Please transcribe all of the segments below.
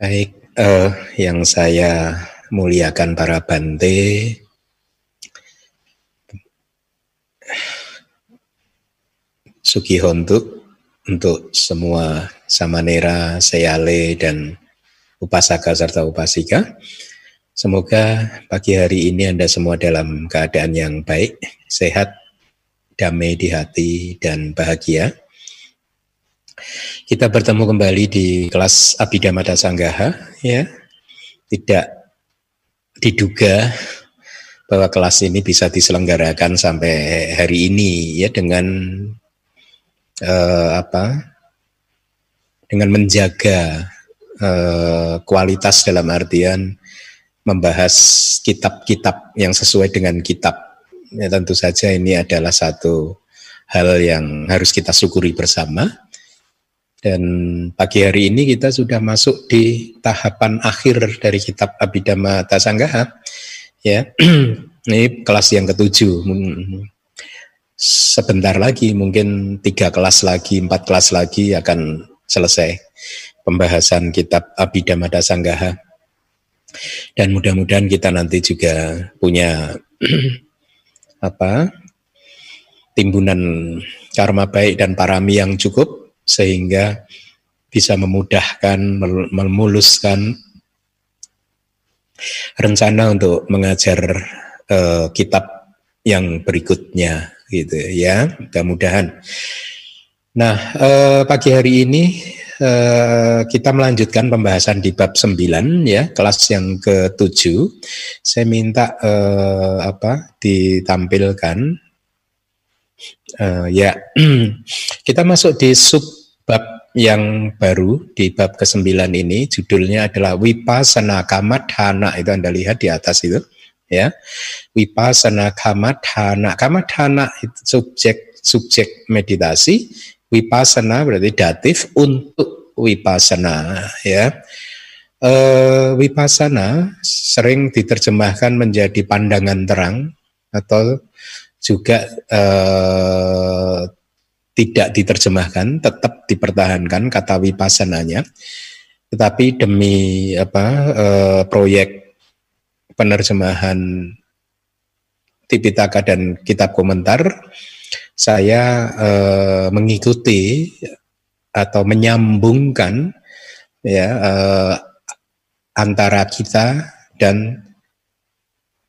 Baik, uh, yang saya muliakan para bante, Sugihontu untuk semua samanera, seyale, dan upasaka serta upasika. Semoga pagi hari ini Anda semua dalam keadaan yang baik, sehat, damai di hati, dan bahagia. Kita bertemu kembali di kelas Abhidhamma Sanggaha ya. Tidak diduga bahwa kelas ini bisa diselenggarakan sampai hari ini ya dengan uh, apa? Dengan menjaga uh, kualitas dalam artian membahas kitab-kitab yang sesuai dengan kitab. Ya tentu saja ini adalah satu hal yang harus kita syukuri bersama dan pagi hari ini kita sudah masuk di tahapan akhir dari kitab Abhidhamma Tasanggaha. Ya, ini kelas yang ketujuh. Sebentar lagi, mungkin tiga kelas lagi, empat kelas lagi akan selesai pembahasan kitab Abhidhamma Tasanggaha. Dan mudah-mudahan kita nanti juga punya apa timbunan karma baik dan parami yang cukup sehingga bisa memudahkan, memuluskan rencana untuk mengajar uh, kitab yang berikutnya gitu ya mudah-mudahan. Nah uh, pagi hari ini uh, kita melanjutkan pembahasan di bab 9 ya kelas yang ke-7. Saya minta apa ditampilkan ya kita masuk di sub bab yang baru di bab ke-9 ini judulnya adalah Wipasana Kamadhana itu Anda lihat di atas itu ya. Wipasana Kamadhana. Kamadhana itu subjek subjek meditasi, Wipasana berarti datif untuk Wipasana ya. E, wipasana sering diterjemahkan menjadi pandangan terang atau juga e, tidak diterjemahkan, tetap dipertahankan kata wipasananya. Tetapi demi apa eh, proyek penerjemahan Tipitaka dan kitab komentar, saya eh, mengikuti atau menyambungkan ya eh, antara kita dan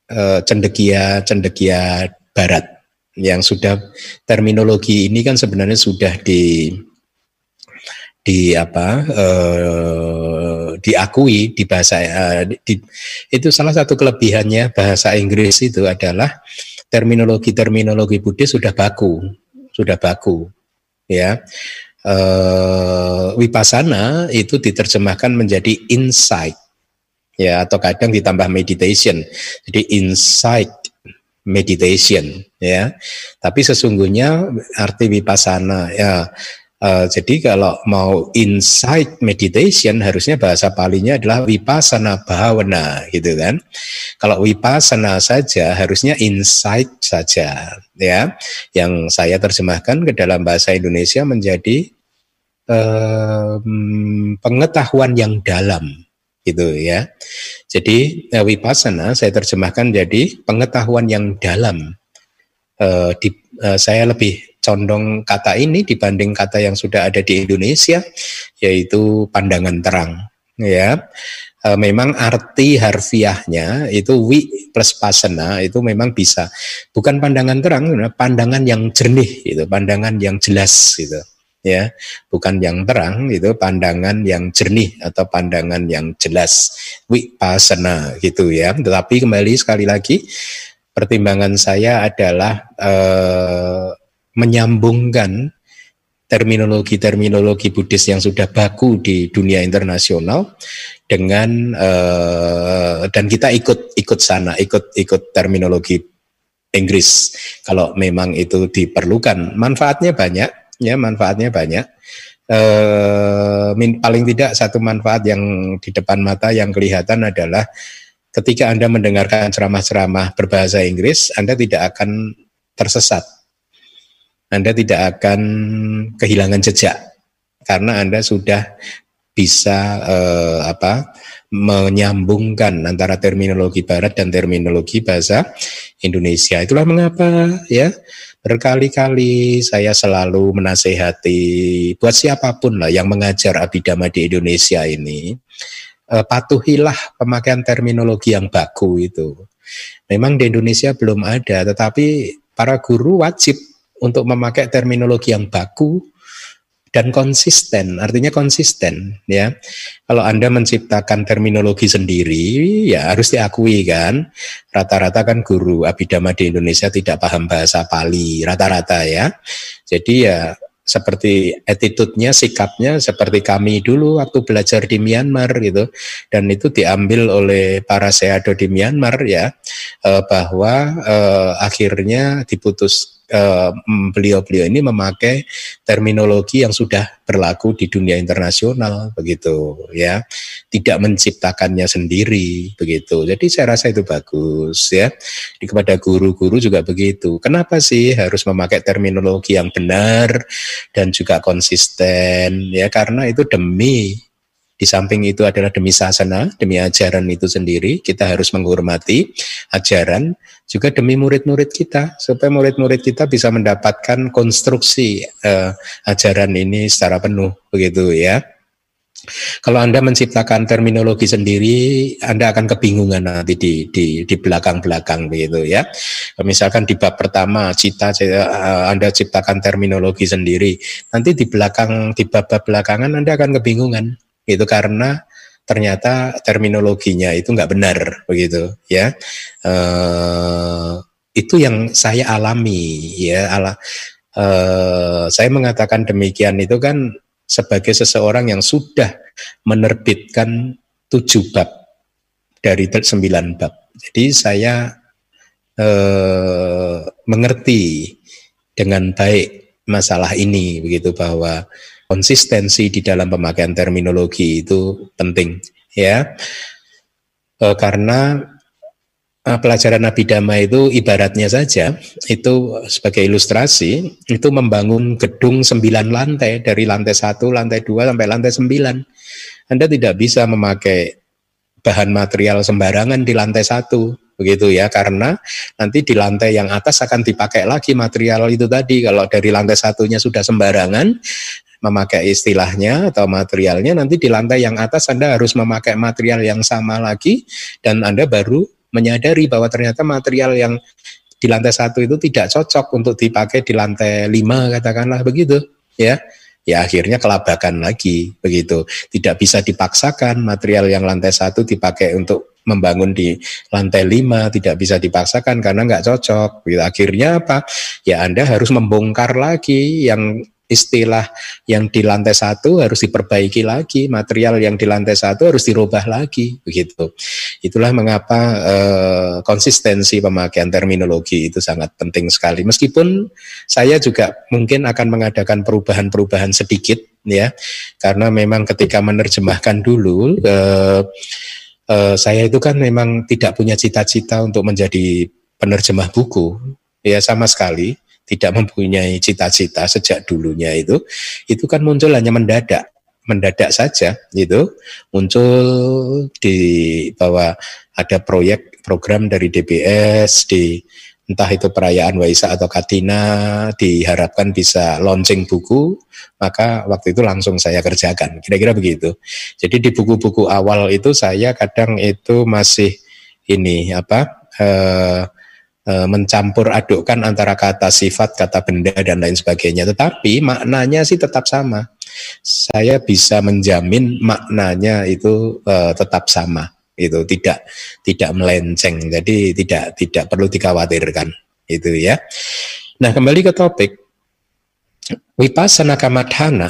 eh, cendekia cendekia barat yang sudah terminologi ini kan sebenarnya sudah di di apa uh, diakui di bahasa uh, di, itu salah satu kelebihannya bahasa Inggris itu adalah terminologi-terminologi Buddhis sudah baku sudah baku ya. Uh, wipasana itu diterjemahkan menjadi insight ya atau kadang ditambah meditation. Jadi insight meditation ya. Tapi sesungguhnya arti vipassana ya uh, jadi kalau mau insight meditation harusnya bahasa palinya adalah vipassana bhavana gitu kan. Kalau vipassana saja harusnya insight saja ya. Yang saya terjemahkan ke dalam bahasa Indonesia menjadi um, pengetahuan yang dalam gitu ya. Jadi uh, vipassana saya terjemahkan jadi pengetahuan yang dalam. Uh, di, uh, saya lebih condong kata ini dibanding kata yang sudah ada di Indonesia yaitu pandangan terang ya e, memang arti harfiahnya itu wi plus pasana itu memang bisa bukan pandangan terang pandangan yang jernih itu pandangan yang jelas gitu ya. Bukan yang terang itu pandangan yang jernih atau pandangan yang jelas. Wipasana gitu ya. Tetapi kembali sekali lagi pertimbangan saya adalah eh, menyambungkan terminologi-terminologi Buddhis yang sudah baku di dunia internasional dengan eh, dan kita ikut ikut sana ikut ikut terminologi Inggris. Kalau memang itu diperlukan. Manfaatnya banyak ya manfaatnya banyak. E, min, paling tidak satu manfaat yang di depan mata yang kelihatan adalah ketika Anda mendengarkan ceramah-ceramah berbahasa Inggris, Anda tidak akan tersesat. Anda tidak akan kehilangan jejak karena Anda sudah bisa eh, apa menyambungkan antara terminologi barat dan terminologi bahasa Indonesia. Itulah mengapa ya berkali-kali saya selalu menasehati buat siapa pun lah yang mengajar abidama di Indonesia ini eh, patuhilah pemakaian terminologi yang baku itu. Memang di Indonesia belum ada, tetapi para guru wajib untuk memakai terminologi yang baku dan konsisten, artinya konsisten ya. Kalau Anda menciptakan terminologi sendiri, ya harus diakui kan, rata-rata kan guru abidama di Indonesia tidak paham bahasa Pali, rata-rata ya. Jadi ya seperti attitude-nya, sikapnya seperti kami dulu waktu belajar di Myanmar gitu. Dan itu diambil oleh para seado di Myanmar ya, eh, bahwa eh, akhirnya diputus beliau-beliau ini memakai terminologi yang sudah berlaku di dunia internasional begitu ya. Tidak menciptakannya sendiri begitu. Jadi saya rasa itu bagus ya. Di kepada guru-guru juga begitu. Kenapa sih harus memakai terminologi yang benar dan juga konsisten ya? Karena itu demi di samping itu adalah demi sasana, demi ajaran itu sendiri, kita harus menghormati ajaran, juga demi murid-murid kita, supaya murid-murid kita bisa mendapatkan konstruksi uh, ajaran ini secara penuh, begitu ya. Kalau Anda menciptakan terminologi sendiri, Anda akan kebingungan nanti di di di belakang-belakang begitu ya. Misalkan di bab pertama cita, cita eh, Anda ciptakan terminologi sendiri, nanti di belakang di bab-bab belakangan Anda akan kebingungan itu karena ternyata terminologinya itu nggak benar begitu ya. E, itu yang saya alami ya. Ala e, saya mengatakan demikian itu kan sebagai seseorang yang sudah menerbitkan tujuh bab dari sembilan bab. Jadi saya e, mengerti dengan baik masalah ini begitu bahwa konsistensi di dalam pemakaian terminologi itu penting ya. E, karena e, pelajaran abidama itu ibaratnya saja itu sebagai ilustrasi itu membangun gedung sembilan lantai dari lantai satu lantai dua sampai lantai sembilan. Anda tidak bisa memakai bahan material sembarangan di lantai satu begitu ya karena nanti di lantai yang atas akan dipakai lagi material itu tadi. Kalau dari lantai satunya sudah sembarangan memakai istilahnya atau materialnya, nanti di lantai yang atas Anda harus memakai material yang sama lagi dan Anda baru menyadari bahwa ternyata material yang di lantai satu itu tidak cocok untuk dipakai di lantai lima katakanlah begitu ya. Ya akhirnya kelabakan lagi begitu. Tidak bisa dipaksakan material yang lantai satu dipakai untuk membangun di lantai lima tidak bisa dipaksakan karena nggak cocok. Gitu. akhirnya apa? Ya anda harus membongkar lagi yang istilah yang di lantai satu harus diperbaiki lagi, material yang di lantai satu harus dirubah lagi, begitu. Itulah mengapa eh, konsistensi pemakaian terminologi itu sangat penting sekali. Meskipun saya juga mungkin akan mengadakan perubahan-perubahan sedikit, ya, karena memang ketika menerjemahkan dulu. Eh, eh, saya itu kan memang tidak punya cita-cita untuk menjadi penerjemah buku, ya sama sekali tidak mempunyai cita-cita sejak dulunya itu, itu kan muncul hanya mendadak, mendadak saja itu. Muncul di bahwa ada proyek program dari DBS di entah itu perayaan Waisak atau Katina diharapkan bisa launching buku maka waktu itu langsung saya kerjakan kira-kira begitu. Jadi di buku-buku awal itu saya kadang itu masih ini apa eh, mencampur adukkan antara kata sifat, kata benda dan lain sebagainya. Tetapi maknanya sih tetap sama. Saya bisa menjamin maknanya itu e, tetap sama. Itu tidak tidak melenceng. Jadi tidak tidak perlu dikhawatirkan. Itu ya. Nah, kembali ke topik Wipasana kamadhana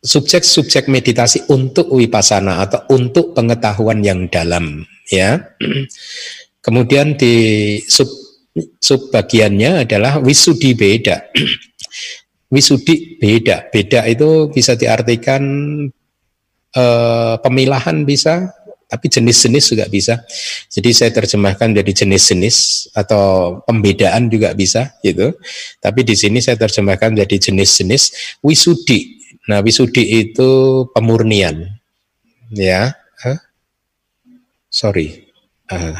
subjek-subjek meditasi untuk wipasana atau untuk pengetahuan yang dalam ya. Kemudian di sub subbagiannya adalah wisudi beda. wisudi beda. Beda itu bisa diartikan eh, pemilahan bisa, tapi jenis-jenis juga bisa. Jadi saya terjemahkan jadi jenis-jenis atau pembedaan juga bisa gitu. Tapi di sini saya terjemahkan jadi jenis-jenis wisudi. Nah, wisudi itu pemurnian ya. Huh? Sorry. Uh,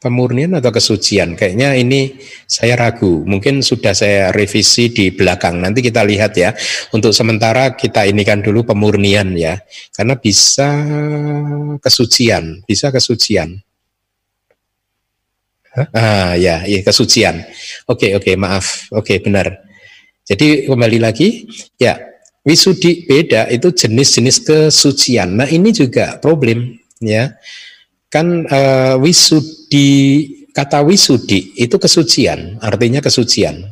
pemurnian atau kesucian. Kayaknya ini saya ragu. Mungkin sudah saya revisi di belakang. Nanti kita lihat ya. Untuk sementara kita inikan dulu pemurnian ya. Karena bisa kesucian, bisa kesucian. Ah ya, iya kesucian. Oke, oke, maaf. Oke, benar. Jadi kembali lagi, ya wisudi beda itu jenis-jenis kesucian. Nah ini juga problem ya kan uh, wisudi kata wisudi itu kesucian artinya kesucian.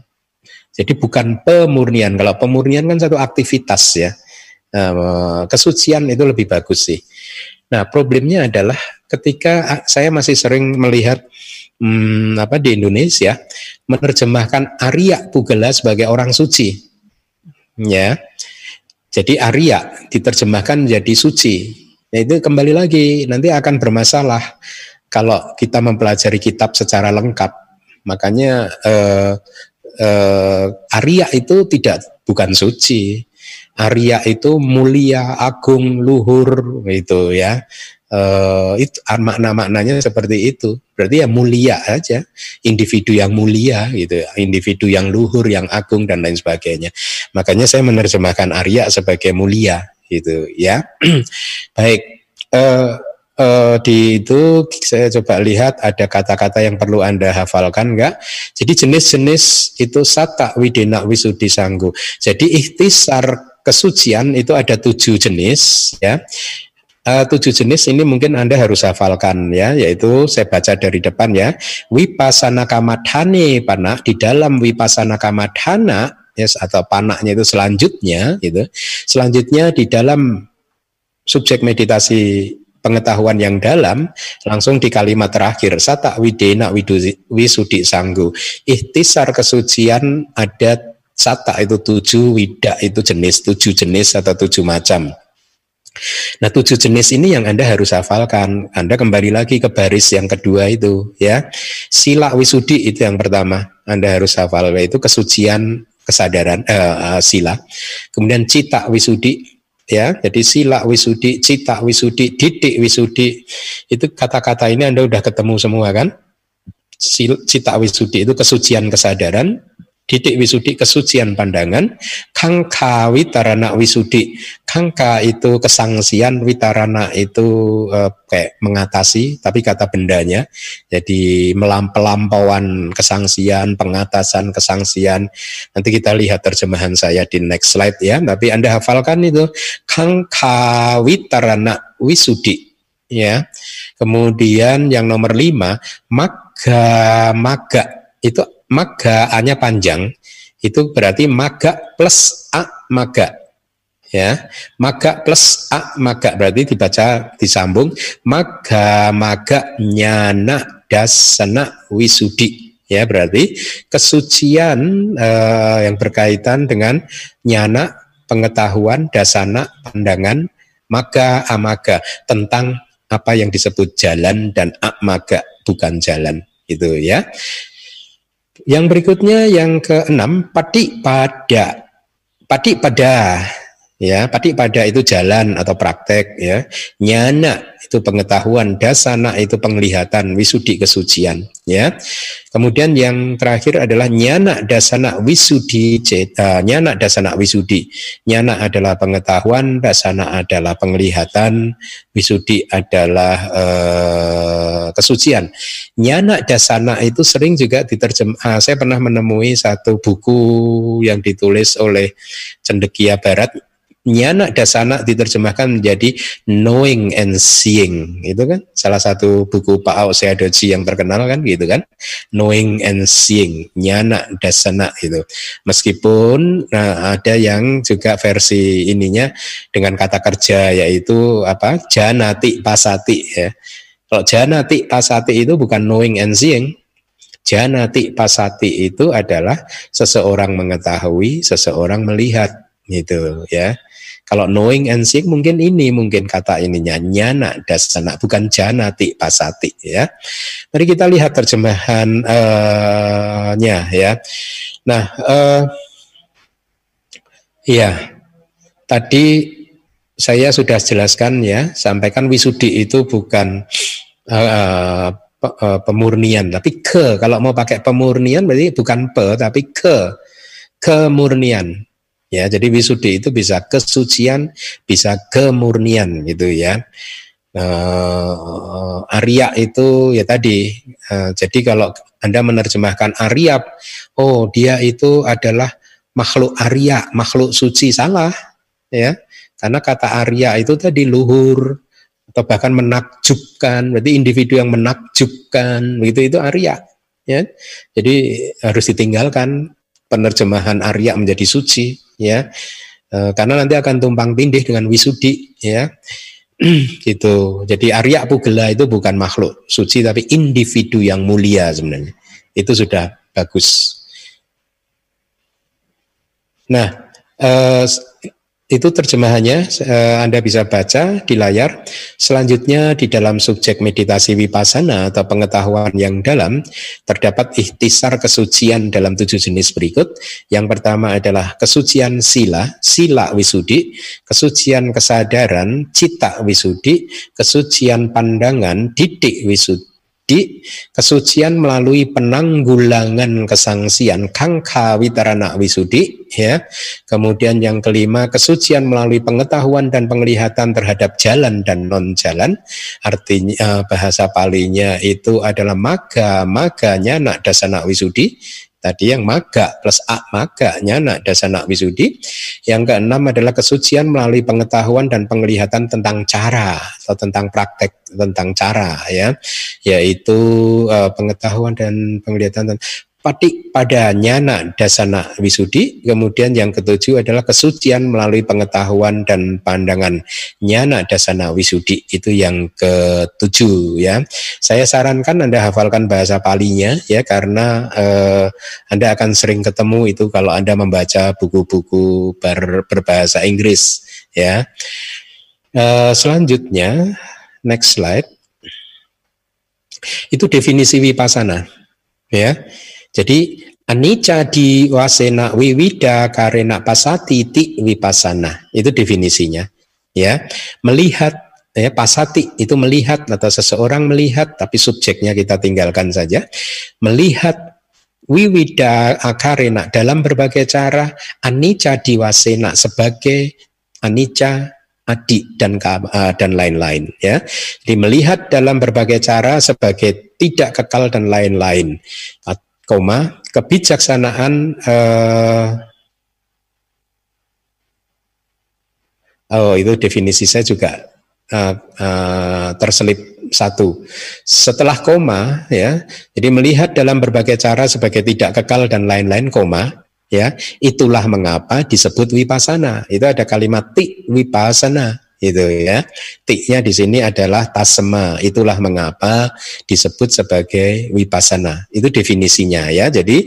Jadi bukan pemurnian. Kalau pemurnian kan satu aktivitas ya. Uh, kesucian itu lebih bagus sih. Nah problemnya adalah ketika saya masih sering melihat hmm, apa di Indonesia menerjemahkan Arya Pugala sebagai orang suci. Ya. Jadi Arya diterjemahkan menjadi suci. Ya itu kembali lagi nanti akan bermasalah kalau kita mempelajari kitab secara lengkap. Makanya eh, eh, Arya itu tidak bukan suci. Arya itu mulia, agung, luhur gitu ya. Uh, itu makna-maknanya seperti itu. Berarti ya mulia aja, individu yang mulia gitu, individu yang luhur, yang agung dan lain sebagainya. Makanya saya menerjemahkan Arya sebagai mulia gitu ya. Baik, uh, uh, di itu saya coba lihat ada kata-kata yang perlu anda hafalkan enggak? Jadi jenis-jenis itu sata widena wisudi sanggu. Jadi ikhtisar kesucian itu ada tujuh jenis ya. Uh, tujuh jenis ini mungkin Anda harus hafalkan ya, yaitu saya baca dari depan ya. Wipasana kamadhane pana di dalam wipasana kamadhana yes, atau panaknya itu selanjutnya gitu. Selanjutnya di dalam subjek meditasi pengetahuan yang dalam langsung di kalimat terakhir sata widena wisudi sanggu ikhtisar kesucian ada sata itu tujuh wida itu jenis tujuh jenis atau tujuh macam Nah tujuh jenis ini yang Anda harus hafalkan. Anda kembali lagi ke baris yang kedua itu ya. Sila wisudi itu yang pertama. Anda harus hafal yaitu kesucian kesadaran uh, uh, sila. Kemudian cita wisudi ya. Jadi sila wisudi, cita wisudi, didik wisudi itu kata-kata ini Anda udah ketemu semua kan? Cita wisudi itu kesucian kesadaran, Didik wisudi kesucian pandangan, kangka witarana wisudi. Kangka itu kesangsian, witarana itu eh, kayak mengatasi, tapi kata bendanya. Jadi melampauan kesangsian, pengatasan kesangsian. Nanti kita lihat terjemahan saya di next slide ya. Tapi Anda hafalkan itu kangka witarana wisudi ya. Kemudian yang nomor lima, maga maga itu maga A-nya panjang, itu berarti maga plus A maga. Ya, maga plus A maga berarti dibaca disambung maga maga nyana dasana wisudi. Ya, berarti kesucian eh, yang berkaitan dengan nyana pengetahuan dasana pandangan maga amaga tentang apa yang disebut jalan dan amaga bukan jalan itu ya. Yang berikutnya yang keenam pati pada. Pati pada ya pati pada itu jalan atau praktek ya. Nyana itu pengetahuan dasana itu penglihatan wisudi kesucian ya. Kemudian yang terakhir adalah nyana dasana wisudi ceta nyana dasana wisudi. Nyana adalah pengetahuan dasana adalah penglihatan wisudi adalah uh, kesucian. Nyana dasana itu sering juga diterjem uh, saya pernah menemui satu buku yang ditulis oleh cendekia barat nyana dasana diterjemahkan menjadi knowing and seeing. Itu kan? Salah satu buku Pak Ao Seadoji yang terkenal kan? Gitu kan? Knowing and seeing. Nyana dasana itu meskipun nah, ada yang juga versi ininya dengan kata kerja yaitu apa? Janati pasati ya. Kalau janati pasati itu bukan knowing and seeing. Janati pasati itu adalah seseorang mengetahui seseorang melihat gitu ya kalau knowing and seeing mungkin ini mungkin kata ininya nyana dasana bukan janati pasati ya. Mari kita lihat terjemahannya uh, ya. Nah, uh, ya tadi saya sudah jelaskan ya, sampaikan wisudi itu bukan uh, pemurnian, tapi ke. Kalau mau pakai pemurnian berarti bukan pe, tapi ke, kemurnian. Ya, jadi wisudi itu bisa kesucian, bisa kemurnian gitu ya. Uh, Arya itu ya tadi. Uh, jadi kalau anda menerjemahkan Arya, oh dia itu adalah makhluk Arya, makhluk suci salah, ya karena kata Arya itu tadi luhur atau bahkan menakjubkan, berarti individu yang menakjubkan, begitu itu Arya. Ya, jadi harus ditinggalkan penerjemahan Arya menjadi suci, ya, e, karena nanti akan tumpang tindih dengan wisudi, ya, gitu. Jadi Arya Pugela itu bukan makhluk suci, tapi individu yang mulia sebenarnya. Itu sudah bagus. Nah, eh, itu terjemahannya eh, Anda bisa baca di layar. Selanjutnya di dalam subjek meditasi vipassana atau pengetahuan yang dalam terdapat ikhtisar kesucian dalam tujuh jenis berikut. Yang pertama adalah kesucian sila, sila wisudi, kesucian kesadaran, cita wisudi, kesucian pandangan, didik wisudi, kesucian melalui penanggulangan kesangsian kangka witarana wisudi ya. Kemudian yang kelima kesucian melalui pengetahuan dan penglihatan terhadap jalan dan non jalan artinya eh, bahasa palinya itu adalah maga maganya nak dasana wisudi Tadi yang maga plus a maganya nak dasana wisudi. Yang keenam adalah kesucian melalui pengetahuan dan penglihatan tentang cara atau tentang praktek tentang cara ya, yaitu uh, pengetahuan dan penglihatan patik pada nyana dasana wisudi. Kemudian yang ketujuh adalah kesucian melalui pengetahuan dan pandangan nyana dasana wisudi. Itu yang ketujuh ya. Saya sarankan Anda hafalkan bahasa palinya ya karena eh, Anda akan sering ketemu itu kalau Anda membaca buku-buku ber, berbahasa Inggris ya. Eh, selanjutnya next slide. Itu definisi wipasana ya. Jadi anicca di wasena wiwida karena pasati ti wipasana. Itu definisinya. Ya, melihat ya pasati itu melihat atau seseorang melihat tapi subjeknya kita tinggalkan saja. Melihat wiwida akarena dalam berbagai cara anicca diwasena sebagai anicca adik dan dan lain-lain ya. Jadi melihat dalam berbagai cara sebagai tidak kekal dan lain-lain koma kebijaksanaan uh, oh itu definisi saya juga uh, uh, terselip satu. Setelah koma ya jadi melihat dalam berbagai cara sebagai tidak kekal dan lain-lain koma ya itulah mengapa disebut wipasana itu ada kalimat ti wipasana itu ya. Tiknya di sini adalah tasma. Itulah mengapa disebut sebagai wipasana. Itu definisinya ya. Jadi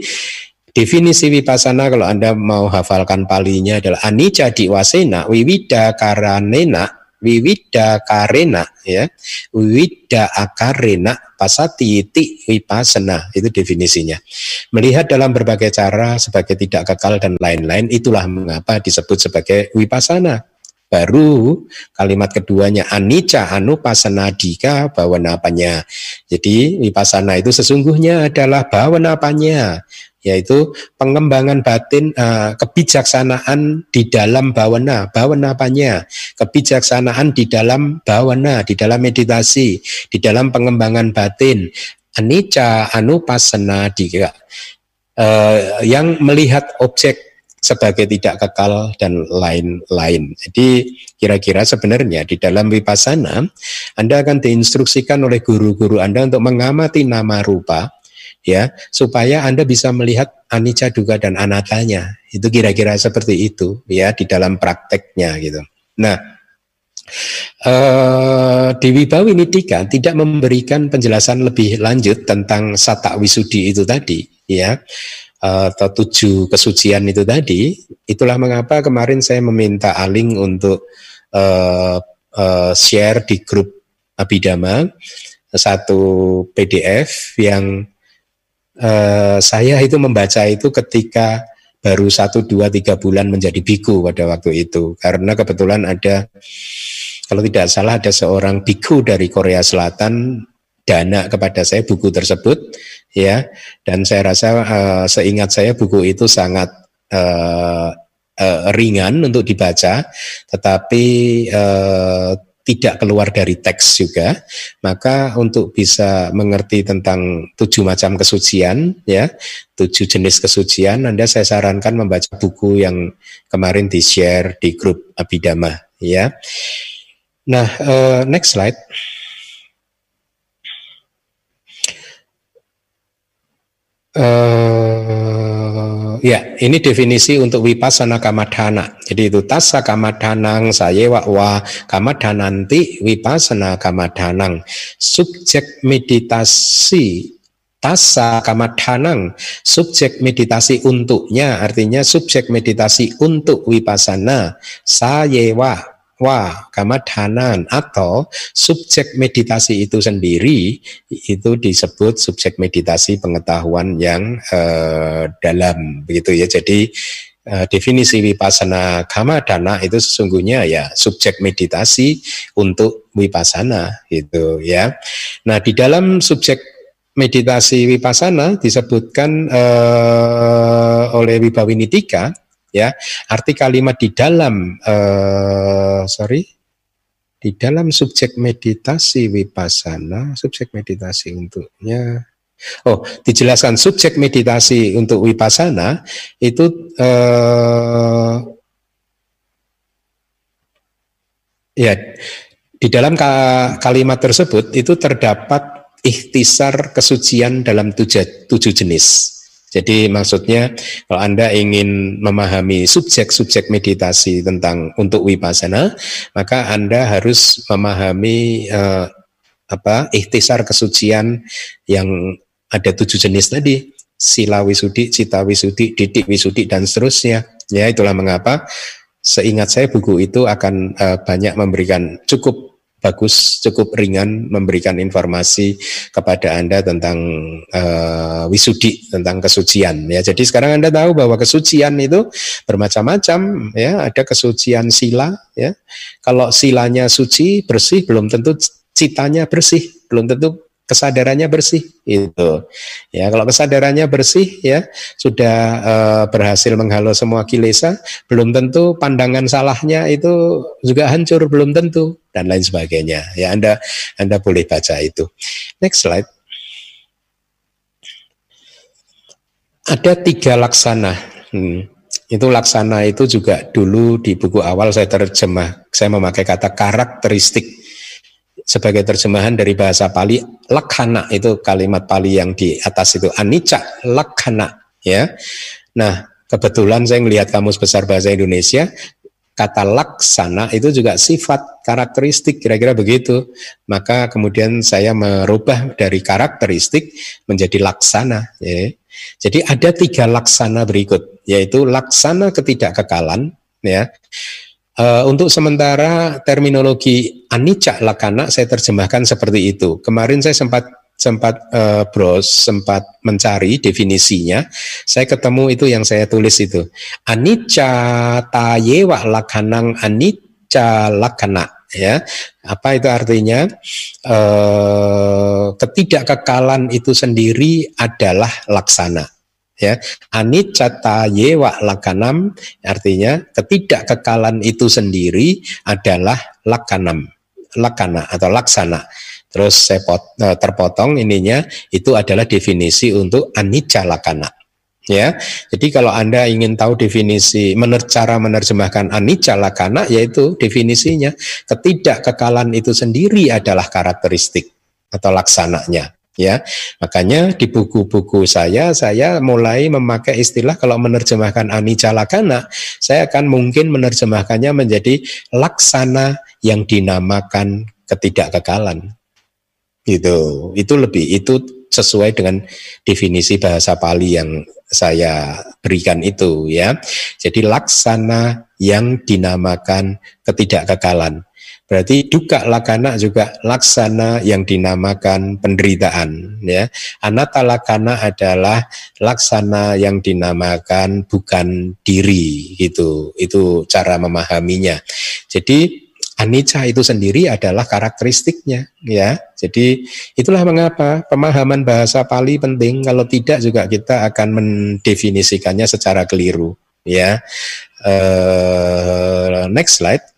definisi wipasana kalau Anda mau hafalkan palinya adalah anicca diwasena wiwida karanena wiwida karena ya wiwida akarena pasati ti wipasana itu definisinya melihat dalam berbagai cara sebagai tidak kekal dan lain-lain itulah mengapa disebut sebagai wipasana Baru kalimat keduanya anicca anupasanadika bawanapanya. Jadi wipasana itu sesungguhnya adalah bawanapanya yaitu pengembangan batin uh, kebijaksanaan di dalam bawana bawanapanya kebijaksanaan di dalam bawana di dalam meditasi di dalam pengembangan batin. Anicca anupasana dika uh, yang melihat objek sebagai tidak kekal dan lain-lain. Jadi kira-kira sebenarnya di dalam vipassana Anda akan diinstruksikan oleh guru-guru Anda untuk mengamati nama rupa ya supaya Anda bisa melihat anicca duga dan anatanya. Itu kira-kira seperti itu ya di dalam prakteknya gitu. Nah, Uh, Dewi Bawi Nidika tidak memberikan penjelasan lebih lanjut tentang sata wisudi itu tadi, ya atau tujuh kesucian itu tadi, itulah mengapa kemarin saya meminta Aling untuk uh, uh, share di grup Abidama satu PDF yang uh, saya itu membaca itu ketika baru satu dua tiga bulan menjadi biku pada waktu itu. Karena kebetulan ada kalau tidak salah ada seorang biku dari Korea Selatan dana kepada saya buku tersebut ya dan saya rasa uh, seingat saya buku itu sangat uh, uh, ringan untuk dibaca tetapi uh, tidak keluar dari teks juga, maka untuk bisa mengerti tentang tujuh macam kesucian, ya, tujuh jenis kesucian, Anda saya sarankan membaca buku yang kemarin di share di grup Abidama, ya. Nah, uh, next slide. Uh, ya, ini definisi untuk wipasana kamadhana. Jadi itu tasa kamadhanang sayewa wa kamadhananti wipasana kamadhanang. Subjek meditasi tasa kamadhanang subjek meditasi untuknya artinya subjek meditasi untuk wipasana sayewa wa kamadhanan atau subjek meditasi itu sendiri itu disebut subjek meditasi pengetahuan yang uh, dalam begitu ya. Jadi uh, definisi wipasana kamadhana itu sesungguhnya ya subjek meditasi untuk wipasana gitu ya. Nah, di dalam subjek meditasi wipasana disebutkan uh, oleh Wibawinitika ya. Arti kalimat di dalam uh, sorry di dalam subjek meditasi wipasana subjek meditasi untuknya. Oh dijelaskan subjek meditasi untuk wipasana itu uh, ya di dalam kalimat tersebut itu terdapat ikhtisar kesucian dalam tujuh, tujuh jenis jadi maksudnya kalau Anda ingin memahami subjek-subjek meditasi tentang untuk wipasana, maka Anda harus memahami eh, apa ikhtisar kesucian yang ada tujuh jenis tadi, sila wisudi, cita wisudi, didik wisudi dan seterusnya. Ya itulah mengapa seingat saya buku itu akan eh, banyak memberikan cukup bagus, cukup ringan memberikan informasi kepada Anda tentang uh, wisudi, tentang kesucian ya. Jadi sekarang Anda tahu bahwa kesucian itu bermacam-macam ya, ada kesucian sila ya. Kalau silanya suci, bersih belum tentu citanya bersih, belum tentu kesadarannya bersih itu ya kalau kesadarannya bersih ya sudah e, berhasil menghalau semua kilesa belum tentu pandangan salahnya itu juga hancur belum tentu dan lain sebagainya. Ya anda anda boleh baca itu. Next slide. Ada tiga laksana. Hmm. itu laksana itu juga dulu di buku awal saya terjemah saya memakai kata karakteristik sebagai terjemahan dari bahasa Pali lakhana itu kalimat Pali yang di atas itu anicca lakhana ya. Nah, kebetulan saya melihat kamus besar bahasa Indonesia kata laksana itu juga sifat karakteristik kira-kira begitu. Maka kemudian saya merubah dari karakteristik menjadi laksana ya. Jadi ada tiga laksana berikut yaitu laksana ketidakkekalan ya Uh, untuk sementara terminologi anicca lakana saya terjemahkan seperti itu. Kemarin saya sempat sempat uh, bros sempat mencari definisinya. Saya ketemu itu yang saya tulis itu. Anicca tayewa lakanang anicca lakana ya. Apa itu artinya? Uh, ketidakkekalan itu sendiri adalah laksana ya. Anicata yewa lakanam artinya ketidakkekalan itu sendiri adalah lakanam lakana atau laksana. Terus saya e, terpotong ininya itu adalah definisi untuk anicca lakana ya. Jadi kalau anda ingin tahu definisi mener, cara menerjemahkan anicca lakana yaitu definisinya ketidakkekalan itu sendiri adalah karakteristik atau laksananya ya makanya di buku-buku saya saya mulai memakai istilah kalau menerjemahkan anicca lakana saya akan mungkin menerjemahkannya menjadi laksana yang dinamakan ketidakkekalan. Itu itu lebih itu sesuai dengan definisi bahasa Pali yang saya berikan itu ya. Jadi laksana yang dinamakan ketidakkekalan Berarti duka lakana juga laksana yang dinamakan penderitaan ya. Anata lakana adalah laksana yang dinamakan bukan diri gitu. Itu cara memahaminya. Jadi anicca itu sendiri adalah karakteristiknya ya. Jadi itulah mengapa pemahaman bahasa Pali penting kalau tidak juga kita akan mendefinisikannya secara keliru ya. Uh, next slide.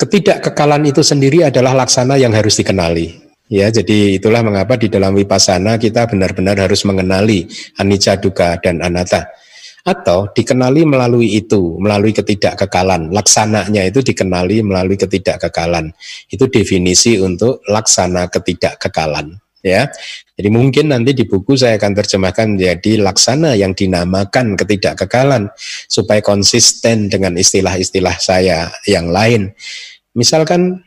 Ketidakkekalan itu sendiri adalah laksana yang harus dikenali. Ya, jadi itulah mengapa di dalam wipasana kita benar-benar harus mengenali anicca, dukkha dan anatta atau dikenali melalui itu, melalui ketidakkekalan. Laksananya itu dikenali melalui ketidakkekalan. Itu definisi untuk laksana ketidakkekalan. Ya, jadi mungkin nanti di buku saya akan terjemahkan menjadi laksana yang dinamakan ketidakkekalan supaya konsisten dengan istilah-istilah saya yang lain. Misalkan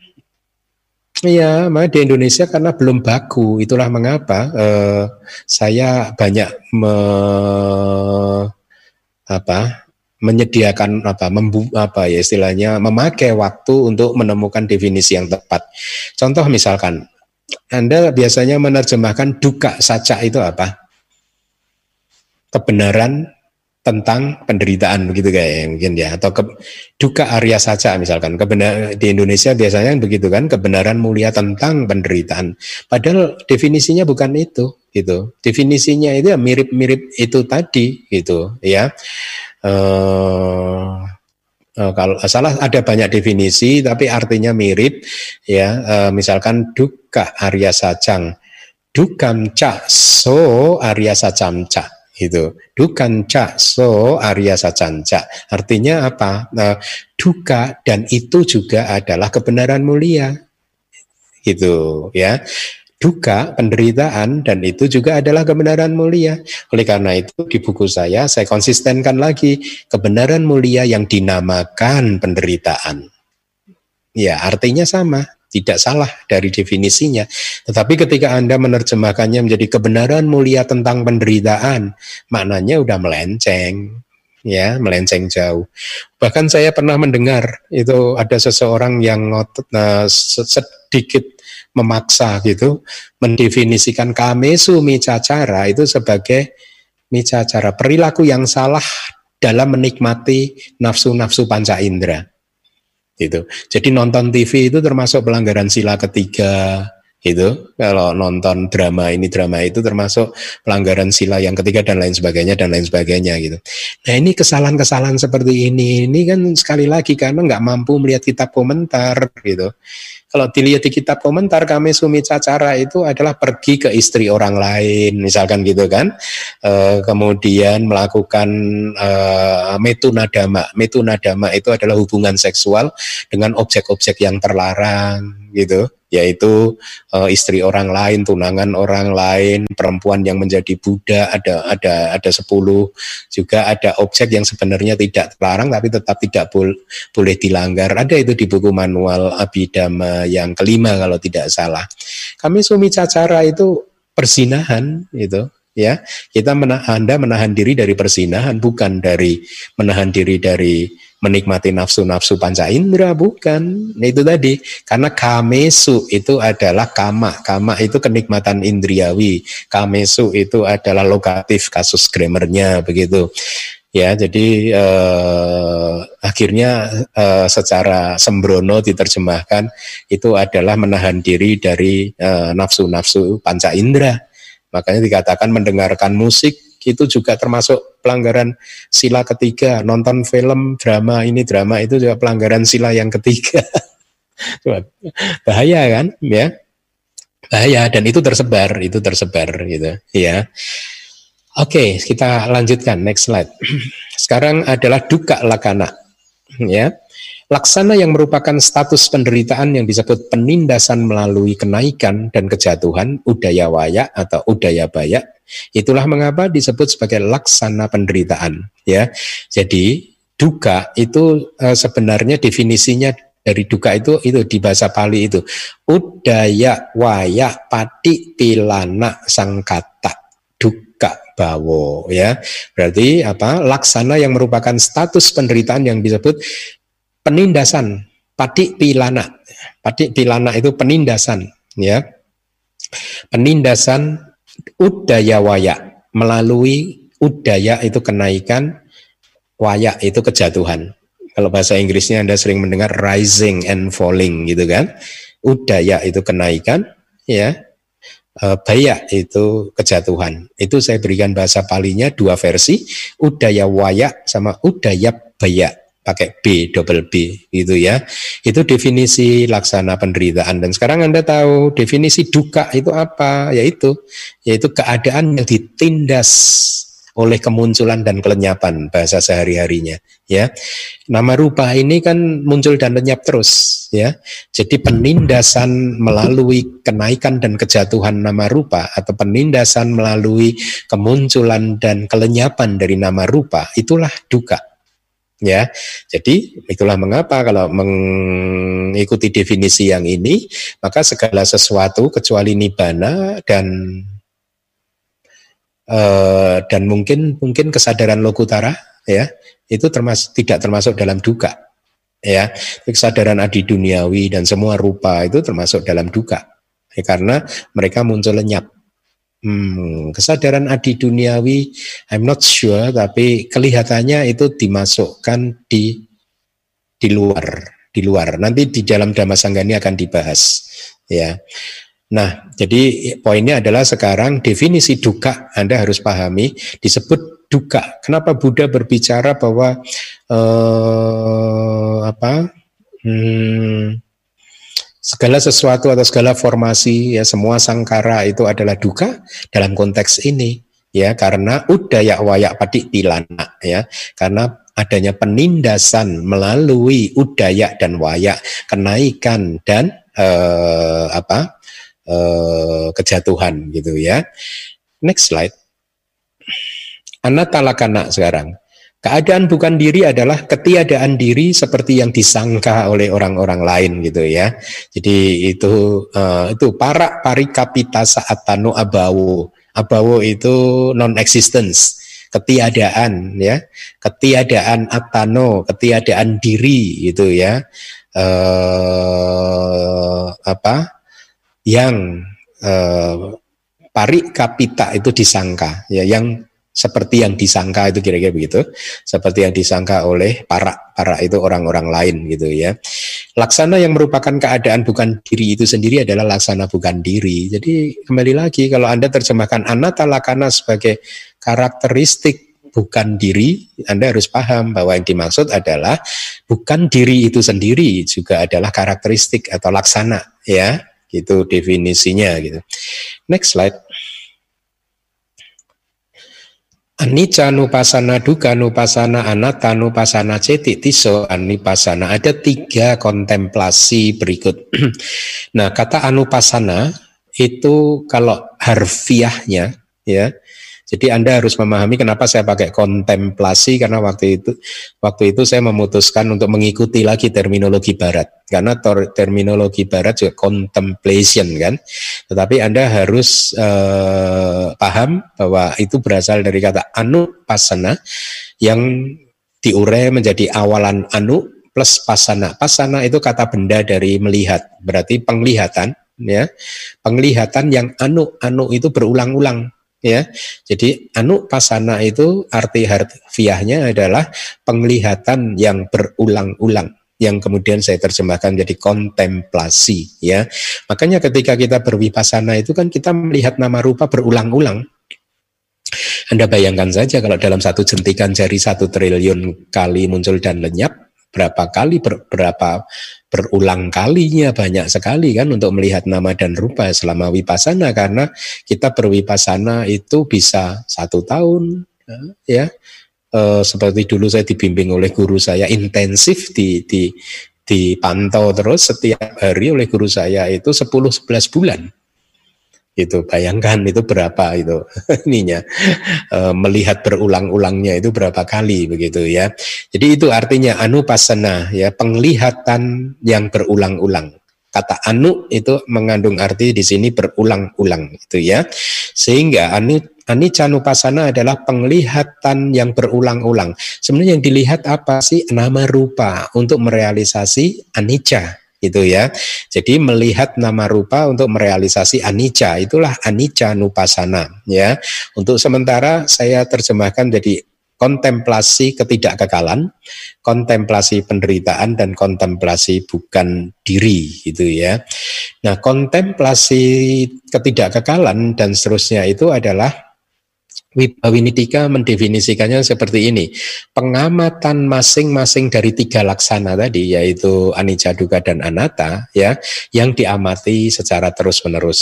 Iya, di Indonesia karena belum baku, itulah mengapa eh, saya banyak me, apa menyediakan apa membu, apa ya istilahnya memakai waktu untuk menemukan definisi yang tepat. Contoh misalkan Anda biasanya menerjemahkan duka saja itu apa? Kebenaran tentang penderitaan begitu kayak mungkin ya. Atau ke, duka Arya saja misalkan. Kebenar di Indonesia biasanya begitu kan kebenaran mulia tentang penderitaan. Padahal definisinya bukan itu gitu. Definisinya itu ya mirip-mirip itu tadi gitu ya. Uh, uh, kalau salah ada banyak definisi tapi artinya mirip ya. Uh, misalkan duka Arya Sajang. Dukam ca so Arya Sajam ca itu dukan ca so arya sacanca artinya apa? Nah, duka dan itu juga adalah kebenaran mulia itu ya duka penderitaan dan itu juga adalah kebenaran mulia oleh karena itu di buku saya saya konsistenkan lagi kebenaran mulia yang dinamakan penderitaan ya artinya sama tidak salah dari definisinya. Tetapi ketika Anda menerjemahkannya menjadi kebenaran mulia tentang penderitaan, maknanya udah melenceng ya melenceng jauh. Bahkan saya pernah mendengar itu ada seseorang yang ngotot, nah, sedikit memaksa gitu mendefinisikan kamesu micacara itu sebagai micacara perilaku yang salah dalam menikmati nafsu-nafsu panca indera itu. Jadi nonton TV itu termasuk pelanggaran sila ketiga itu kalau nonton drama ini drama itu termasuk pelanggaran sila yang ketiga dan lain sebagainya dan lain sebagainya gitu. Nah ini kesalahan-kesalahan seperti ini ini kan sekali lagi karena nggak mampu melihat kitab komentar gitu. Kalau dilihat di kitab komentar kami Sumi Cacara itu adalah pergi ke istri orang lain, misalkan gitu kan. E, kemudian melakukan e, metunadama. Metunadama itu adalah hubungan seksual dengan objek-objek yang terlarang gitu yaitu uh, istri orang lain, tunangan orang lain, perempuan yang menjadi budak, ada ada ada sepuluh juga ada objek yang sebenarnya tidak terlarang tapi tetap tidak bol boleh dilanggar. Ada itu di buku manual Abhidhamma yang kelima kalau tidak salah. Kami sumi cacara itu persinahan itu ya kita menahan Anda menahan diri dari persinahan bukan dari menahan diri dari menikmati nafsu-nafsu panca indera bukan? Nah, itu tadi. Karena kamesu itu adalah kama. Kama itu kenikmatan indriawi. Kamesu itu adalah lokatif kasus grammarnya begitu. Ya jadi eh, akhirnya eh, secara sembrono diterjemahkan itu adalah menahan diri dari eh, nafsu-nafsu panca indera. Makanya dikatakan mendengarkan musik itu juga termasuk pelanggaran sila ketiga. Nonton film, drama ini, drama itu juga pelanggaran sila yang ketiga. Bahaya kan, ya? Bahaya dan itu tersebar, itu tersebar gitu, ya. Oke, kita lanjutkan next slide. Sekarang adalah duka lakana, ya. Laksana yang merupakan status penderitaan yang disebut penindasan melalui kenaikan dan kejatuhan udaya waya atau udaya baya. Itulah mengapa disebut sebagai laksana penderitaan. Ya, jadi duka itu e, sebenarnya definisinya dari duka itu itu di bahasa Pali itu udaya waya pati pilana sangkata duka bawo ya berarti apa laksana yang merupakan status penderitaan yang disebut penindasan padik pilana. Padik pilana itu penindasan ya. Penindasan udaya waya melalui udaya itu kenaikan, waya itu kejatuhan. Kalau bahasa Inggrisnya Anda sering mendengar rising and falling gitu kan. Udaya itu kenaikan, ya. E, baya itu kejatuhan. Itu saya berikan bahasa palinya dua versi, udaya waya sama udaya baya pakai B double B gitu ya. Itu definisi laksana penderitaan dan sekarang Anda tahu definisi duka itu apa? Yaitu yaitu keadaan yang ditindas oleh kemunculan dan kelenyapan bahasa sehari-harinya ya. Nama rupa ini kan muncul dan lenyap terus ya. Jadi penindasan melalui kenaikan dan kejatuhan nama rupa atau penindasan melalui kemunculan dan kelenyapan dari nama rupa itulah duka ya. Jadi itulah mengapa kalau mengikuti definisi yang ini maka segala sesuatu kecuali nibana dan uh, dan mungkin mungkin kesadaran lokutara ya itu termasuk tidak termasuk dalam duka ya kesadaran adi duniawi dan semua rupa itu termasuk dalam duka ya, karena mereka muncul lenyap hmm, kesadaran adi duniawi I'm not sure tapi kelihatannya itu dimasukkan di di luar di luar nanti di dalam Dhamma Sanggani akan dibahas ya Nah, jadi poinnya adalah sekarang definisi duka Anda harus pahami disebut duka. Kenapa Buddha berbicara bahwa eh, apa hmm, segala sesuatu atau segala formasi ya semua sangkara itu adalah duka dalam konteks ini ya karena udaya wayak padik pilana ya karena adanya penindasan melalui udaya dan wayak kenaikan dan eh, apa uh, kejatuhan gitu ya. Next slide. Anatalakana sekarang. Keadaan bukan diri adalah ketiadaan diri seperti yang disangka oleh orang-orang lain gitu ya. Jadi itu uh, itu para parikapita tanu abawo. Abawo itu non existence, ketiadaan ya. Ketiadaan atano, ketiadaan diri gitu ya. Uh, apa? yang eh, pari kapita itu disangka ya yang seperti yang disangka itu kira-kira begitu seperti yang disangka oleh para para itu orang-orang lain gitu ya laksana yang merupakan keadaan bukan diri itu sendiri adalah laksana bukan diri jadi kembali lagi kalau anda terjemahkan anata lakana sebagai karakteristik bukan diri anda harus paham bahwa yang dimaksud adalah bukan diri itu sendiri juga adalah karakteristik atau laksana ya itu definisinya gitu. Next slide. Anicca nupasana, duka nupasana, anatta nupasana, cetik tiso anipasana. Ada tiga kontemplasi berikut. nah, kata anupasana itu kalau harfiahnya ya jadi Anda harus memahami kenapa saya pakai kontemplasi karena waktu itu waktu itu saya memutuskan untuk mengikuti lagi terminologi barat karena terminologi barat juga contemplation kan. Tetapi Anda harus eh, paham bahwa itu berasal dari kata anu pasana yang diurai menjadi awalan anu plus pasana. Pasana itu kata benda dari melihat, berarti penglihatan ya. Penglihatan yang anu anu itu berulang-ulang ya. Jadi anu pasana itu arti harfiahnya adalah penglihatan yang berulang-ulang yang kemudian saya terjemahkan jadi kontemplasi ya. Makanya ketika kita berwipasana itu kan kita melihat nama rupa berulang-ulang. Anda bayangkan saja kalau dalam satu jentikan jari satu triliun kali muncul dan lenyap, berapa kali ber, berapa berulang kalinya banyak sekali kan untuk melihat nama dan rupa selama wipasana karena kita berwipasana itu bisa satu tahun ya. E, seperti dulu saya dibimbing oleh guru saya intensif di di dipantau terus setiap hari oleh guru saya itu 10-11 bulan itu bayangkan itu berapa itu ininya. E, melihat berulang-ulangnya itu berapa kali begitu ya. Jadi itu artinya anupasana ya penglihatan yang berulang-ulang. Kata anu itu mengandung arti di sini berulang-ulang itu ya. Sehingga anu anicca nupasana adalah penglihatan yang berulang-ulang. Sebenarnya yang dilihat apa sih? Nama rupa untuk merealisasi anicca gitu ya. Jadi melihat nama rupa untuk merealisasi anicca itulah anicca nupasana ya. Untuk sementara saya terjemahkan jadi kontemplasi ketidakkekalan, kontemplasi penderitaan dan kontemplasi bukan diri gitu ya. Nah, kontemplasi ketidakkekalan dan seterusnya itu adalah Wibawinitika mendefinisikannya seperti ini. Pengamatan masing-masing dari tiga laksana tadi, yaitu anicca, duga, dan anatta, ya, yang diamati secara terus-menerus,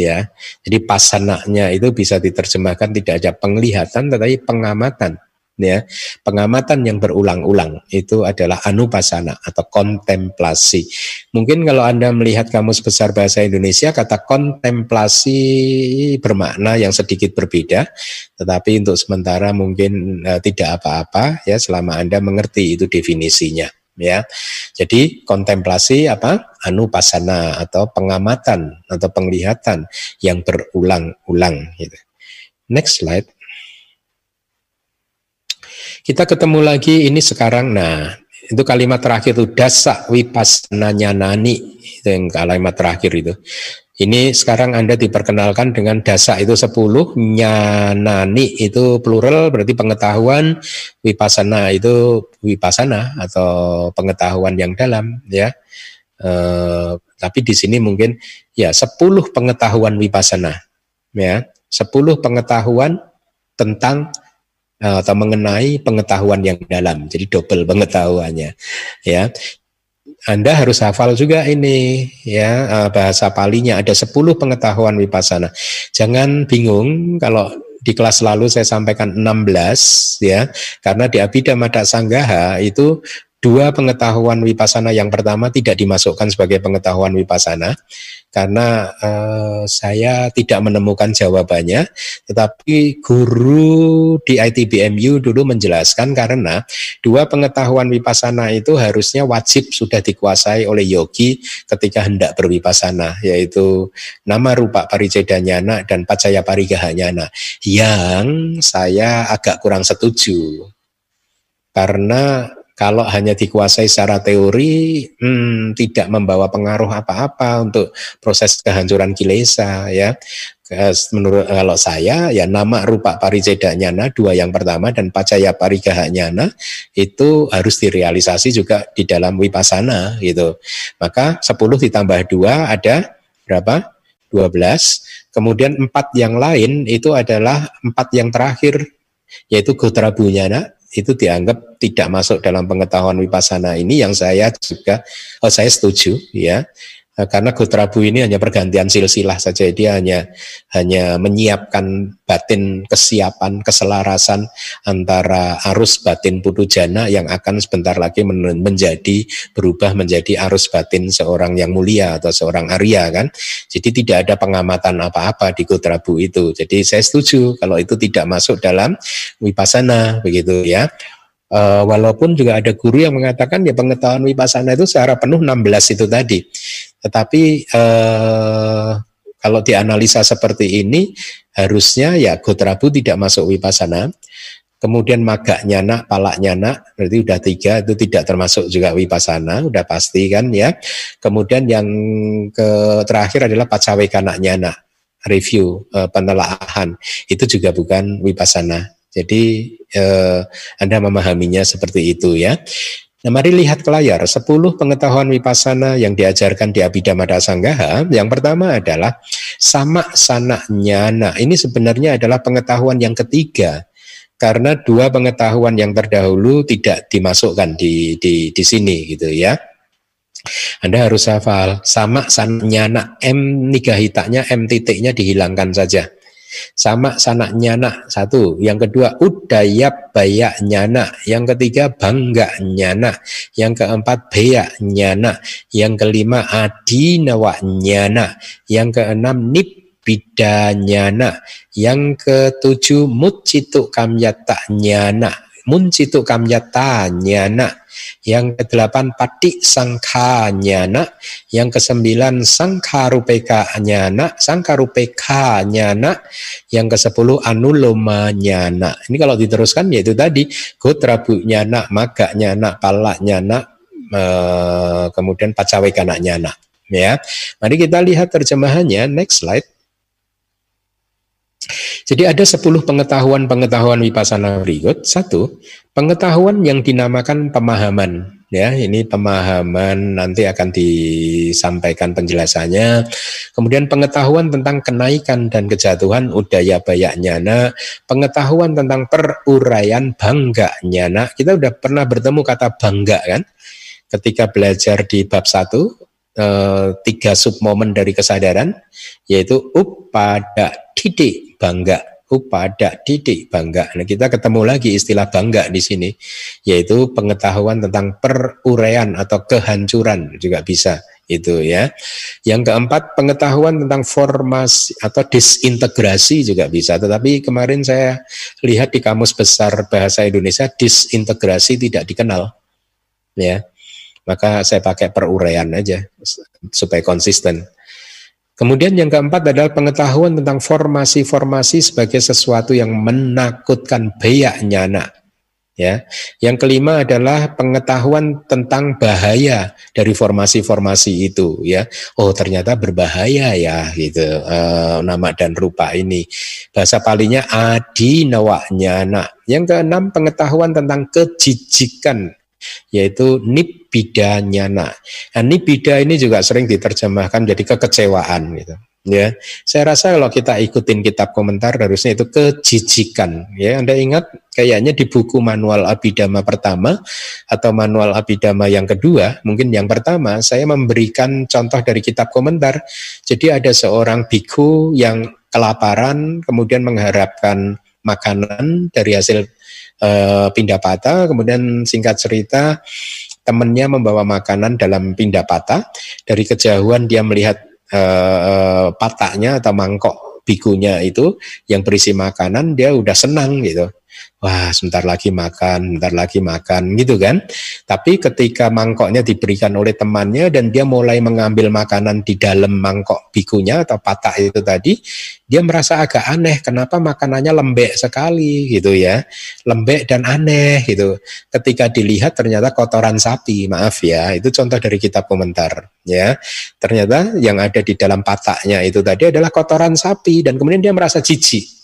ya. Jadi pasananya itu bisa diterjemahkan tidak ada penglihatan, tetapi pengamatan ya pengamatan yang berulang-ulang itu adalah anupasana atau kontemplasi mungkin kalau anda melihat kamus besar bahasa Indonesia kata kontemplasi bermakna yang sedikit berbeda tetapi untuk sementara mungkin uh, tidak apa-apa ya selama anda mengerti itu definisinya ya. Jadi kontemplasi apa? Anupasana atau pengamatan atau penglihatan yang berulang-ulang gitu. Next slide. Kita ketemu lagi ini sekarang, nah itu kalimat terakhir itu dasa wipasana nyanani itu yang kalimat terakhir itu. Ini sekarang Anda diperkenalkan dengan dasa itu 10, nyanani itu plural berarti pengetahuan, wipasana itu wipasana atau pengetahuan yang dalam ya. E, tapi di sini mungkin ya 10 pengetahuan wipasana ya, 10 pengetahuan tentang atau mengenai pengetahuan yang dalam. Jadi double pengetahuannya. Ya. Anda harus hafal juga ini ya eh, bahasa palinya ada 10 pengetahuan wipasana. Jangan bingung kalau di kelas lalu saya sampaikan 16 ya karena di Abhidhamma Sanggaha itu dua pengetahuan wipasana. Yang pertama tidak dimasukkan sebagai pengetahuan wipasana karena uh, saya tidak menemukan jawabannya. Tetapi guru di ITBMU dulu menjelaskan karena dua pengetahuan wipasana itu harusnya wajib sudah dikuasai oleh yogi ketika hendak berwipasana yaitu nama rupa paricedanyana dan pacaya parigahanyana yang saya agak kurang setuju. Karena kalau hanya dikuasai secara teori hmm, tidak membawa pengaruh apa-apa untuk proses kehancuran kilesa ya. Menurut kalau saya ya nama rupa nyana dua yang pertama dan pacaya nyana itu harus direalisasi juga di dalam wipasana gitu. Maka 10 ditambah dua ada berapa? 12 kemudian empat yang lain itu adalah empat yang terakhir yaitu gotra bunyana itu dianggap tidak masuk dalam pengetahuan wipasana ini yang saya juga oh saya setuju ya karena Gotrabu ini hanya pergantian silsilah saja. Dia hanya hanya menyiapkan batin kesiapan keselarasan antara arus batin putu jana yang akan sebentar lagi menjadi berubah menjadi arus batin seorang yang mulia atau seorang Arya kan? Jadi tidak ada pengamatan apa-apa di Gotrabu itu. Jadi saya setuju kalau itu tidak masuk dalam wipasana begitu ya. Uh, walaupun juga ada guru yang mengatakan ya pengetahuan wipasana itu secara penuh 16 itu tadi. Tetapi uh, kalau dianalisa seperti ini harusnya ya Gotrabu tidak masuk wipasana. Kemudian maga nyana, palak nyana, berarti udah tiga itu tidak termasuk juga wipasana, udah pasti kan ya. Kemudian yang ke terakhir adalah pacawekana nyana, review, uh, penelaahan, itu juga bukan wipasana. Jadi eh, Anda memahaminya seperti itu ya. Nah, mari lihat ke layar 10 pengetahuan wipasana yang diajarkan di Abhidhamma Sanggaha. Yang pertama adalah sama sana nyana. Ini sebenarnya adalah pengetahuan yang ketiga karena dua pengetahuan yang terdahulu tidak dimasukkan di di di sini gitu ya. Anda harus hafal sama sana nyana m nigahitanya m titiknya dihilangkan saja sama sanak nyana satu. Yang kedua udayap bayak nyana. Yang ketiga bangga nyana. Yang keempat beyak nyana. Yang kelima adinawa nyana. Yang keenam nip bidanyana. Yang ketujuh mucitu kamyata nyana muncitu kamyata nyana. Yang kedelapan pati sangka nyana. Yang kesembilan sangkarupeka nyana, sangkarupeka nyana. Yang kesepuluh anuloma nyana. Ini kalau diteruskan yaitu tadi gotrabu nyana, maga nyana, palak nyana, eh, kemudian pacawekana nyana. Ya, mari kita lihat terjemahannya. Next slide. Jadi ada 10 pengetahuan-pengetahuan wipasana berikut. Satu, pengetahuan yang dinamakan pemahaman. Ya, ini pemahaman nanti akan disampaikan penjelasannya. Kemudian pengetahuan tentang kenaikan dan kejatuhan udaya bayak nyana, pengetahuan tentang peruraian bangga nyana. Kita udah pernah bertemu kata bangga kan? Ketika belajar di bab 1, eh, tiga submomen dari kesadaran, yaitu upada titik bangga upada didik bangga. Nah, kita ketemu lagi istilah bangga di sini, yaitu pengetahuan tentang peruraian atau kehancuran juga bisa itu ya. Yang keempat pengetahuan tentang formasi atau disintegrasi juga bisa. Tetapi kemarin saya lihat di kamus besar bahasa Indonesia disintegrasi tidak dikenal, ya. Maka saya pakai peruraian aja supaya konsisten. Kemudian yang keempat adalah pengetahuan tentang formasi-formasi sebagai sesuatu yang menakutkan beyak nyana. Ya. Yang kelima adalah pengetahuan tentang bahaya dari formasi-formasi itu ya. Oh, ternyata berbahaya ya gitu. E, nama dan rupa ini. Bahasa nawak nyana. Yang keenam pengetahuan tentang kejijikan yaitu nibida nyana. Nah, nibida ini juga sering diterjemahkan jadi kekecewaan gitu. Ya, saya rasa kalau kita ikutin kitab komentar harusnya itu kejijikan. Ya, Anda ingat kayaknya di buku manual abidama pertama atau manual abidama yang kedua, mungkin yang pertama saya memberikan contoh dari kitab komentar. Jadi ada seorang biku yang kelaparan kemudian mengharapkan makanan dari hasil uh, pindah patah, kemudian singkat cerita temannya membawa makanan dalam pindah patah, dari kejauhan dia melihat uh, patahnya atau mangkok bikunya itu yang berisi makanan, dia udah senang gitu wah sebentar lagi makan, sebentar lagi makan gitu kan. Tapi ketika mangkoknya diberikan oleh temannya dan dia mulai mengambil makanan di dalam mangkok bikunya atau patah itu tadi, dia merasa agak aneh kenapa makanannya lembek sekali gitu ya. Lembek dan aneh gitu. Ketika dilihat ternyata kotoran sapi, maaf ya, itu contoh dari kitab komentar ya. Ternyata yang ada di dalam patahnya itu tadi adalah kotoran sapi dan kemudian dia merasa jijik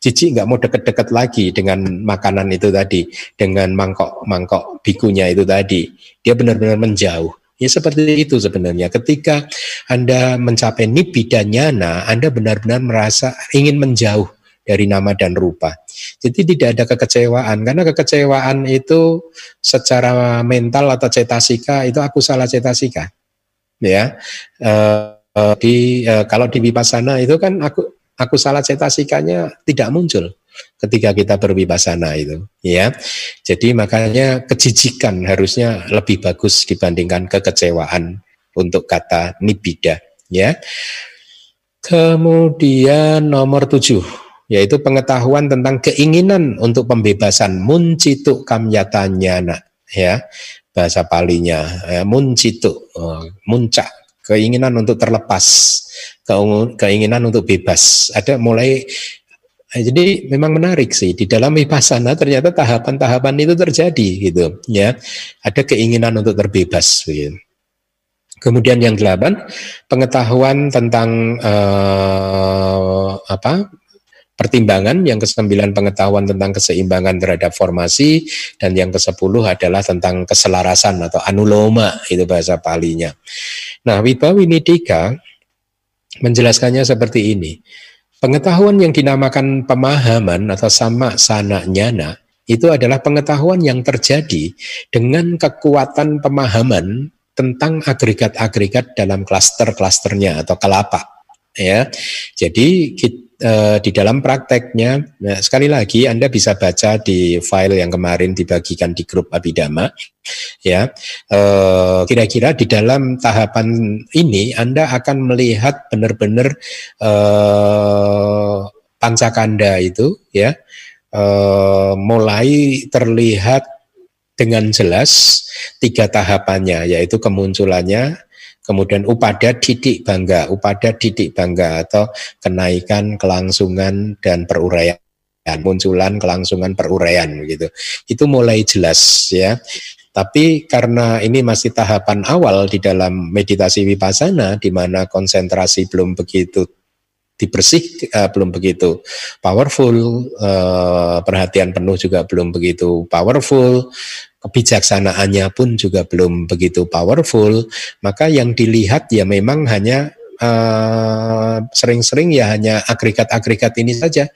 Cici nggak mau deket-deket lagi dengan makanan itu tadi, dengan mangkok-mangkok bikunya itu tadi. Dia benar-benar menjauh. Ya seperti itu sebenarnya. Ketika Anda mencapai nibidanyana, Anda benar-benar merasa ingin menjauh dari nama dan rupa. Jadi tidak ada kekecewaan karena kekecewaan itu secara mental atau cetasika itu aku salah cetasika. Ya. Uh, di uh, kalau di vipassana itu kan aku aku salah cetasikanya tidak muncul ketika kita berwibasana itu ya. Jadi makanya kejijikan harusnya lebih bagus dibandingkan kekecewaan untuk kata nibida ya. Kemudian nomor tujuh yaitu pengetahuan tentang keinginan untuk pembebasan muncitu kamyatanya ya. Bahasa palinya ya, muncitu oh, muncak keinginan untuk terlepas keinginan untuk bebas. Ada mulai eh, jadi memang menarik sih di dalam vipassana ternyata tahapan-tahapan itu terjadi gitu ya. Ada keinginan untuk terbebas gitu. Kemudian yang delapan, pengetahuan tentang uh, apa pertimbangan, yang kesembilan pengetahuan tentang keseimbangan terhadap formasi, dan yang kesepuluh adalah tentang keselarasan atau anuloma, itu bahasa palinya. Nah, Wibawinidika menjelaskannya seperti ini. Pengetahuan yang dinamakan pemahaman atau sama sana nyana itu adalah pengetahuan yang terjadi dengan kekuatan pemahaman tentang agregat-agregat dalam klaster-klasternya atau kelapa ya. Jadi kita uh, di dalam prakteknya, nah, sekali lagi Anda bisa baca di file yang kemarin dibagikan di grup Abidama, ya. kira kira-kira di dalam tahapan ini Anda akan melihat benar-benar uh, pancakanda itu, ya, uh, mulai terlihat dengan jelas tiga tahapannya yaitu kemunculannya kemudian upada didik bangga upada didik bangga atau kenaikan kelangsungan dan peruraian munculan kelangsungan peruraian gitu. Itu mulai jelas ya. Tapi karena ini masih tahapan awal di dalam meditasi vipassana di mana konsentrasi belum begitu dibersih uh, belum begitu powerful, uh, perhatian penuh juga belum begitu powerful, kebijaksanaannya pun juga belum begitu powerful, maka yang dilihat ya memang hanya eh, sering-sering uh, ya hanya agregat-agregat ini saja.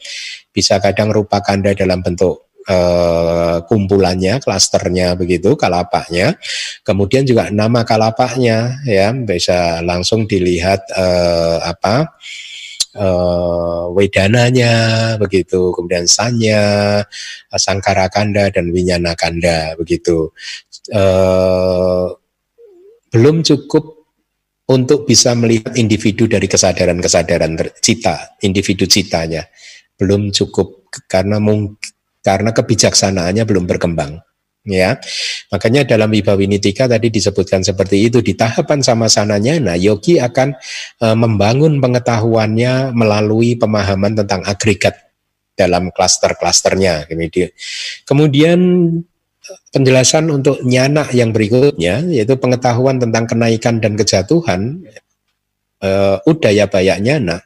Bisa kadang rupa kanda dalam bentuk uh, kumpulannya, klasternya begitu, kalapaknya. Kemudian juga nama kalapaknya ya bisa langsung dilihat uh, apa uh, wedananya begitu, kemudian sanya, sangkara kanda dan winyana kanda begitu. Uh, belum cukup untuk bisa melihat individu dari kesadaran-kesadaran cita, individu citanya. Belum cukup karena mungkin karena kebijaksanaannya belum berkembang ya. Makanya dalam Wibawinitika tadi disebutkan seperti itu di tahapan sama sananya nah yogi akan e, membangun pengetahuannya melalui pemahaman tentang agregat dalam klaster-klasternya Kemudian penjelasan untuk nyana yang berikutnya yaitu pengetahuan tentang kenaikan dan kejatuhan e, udaya bayak nyana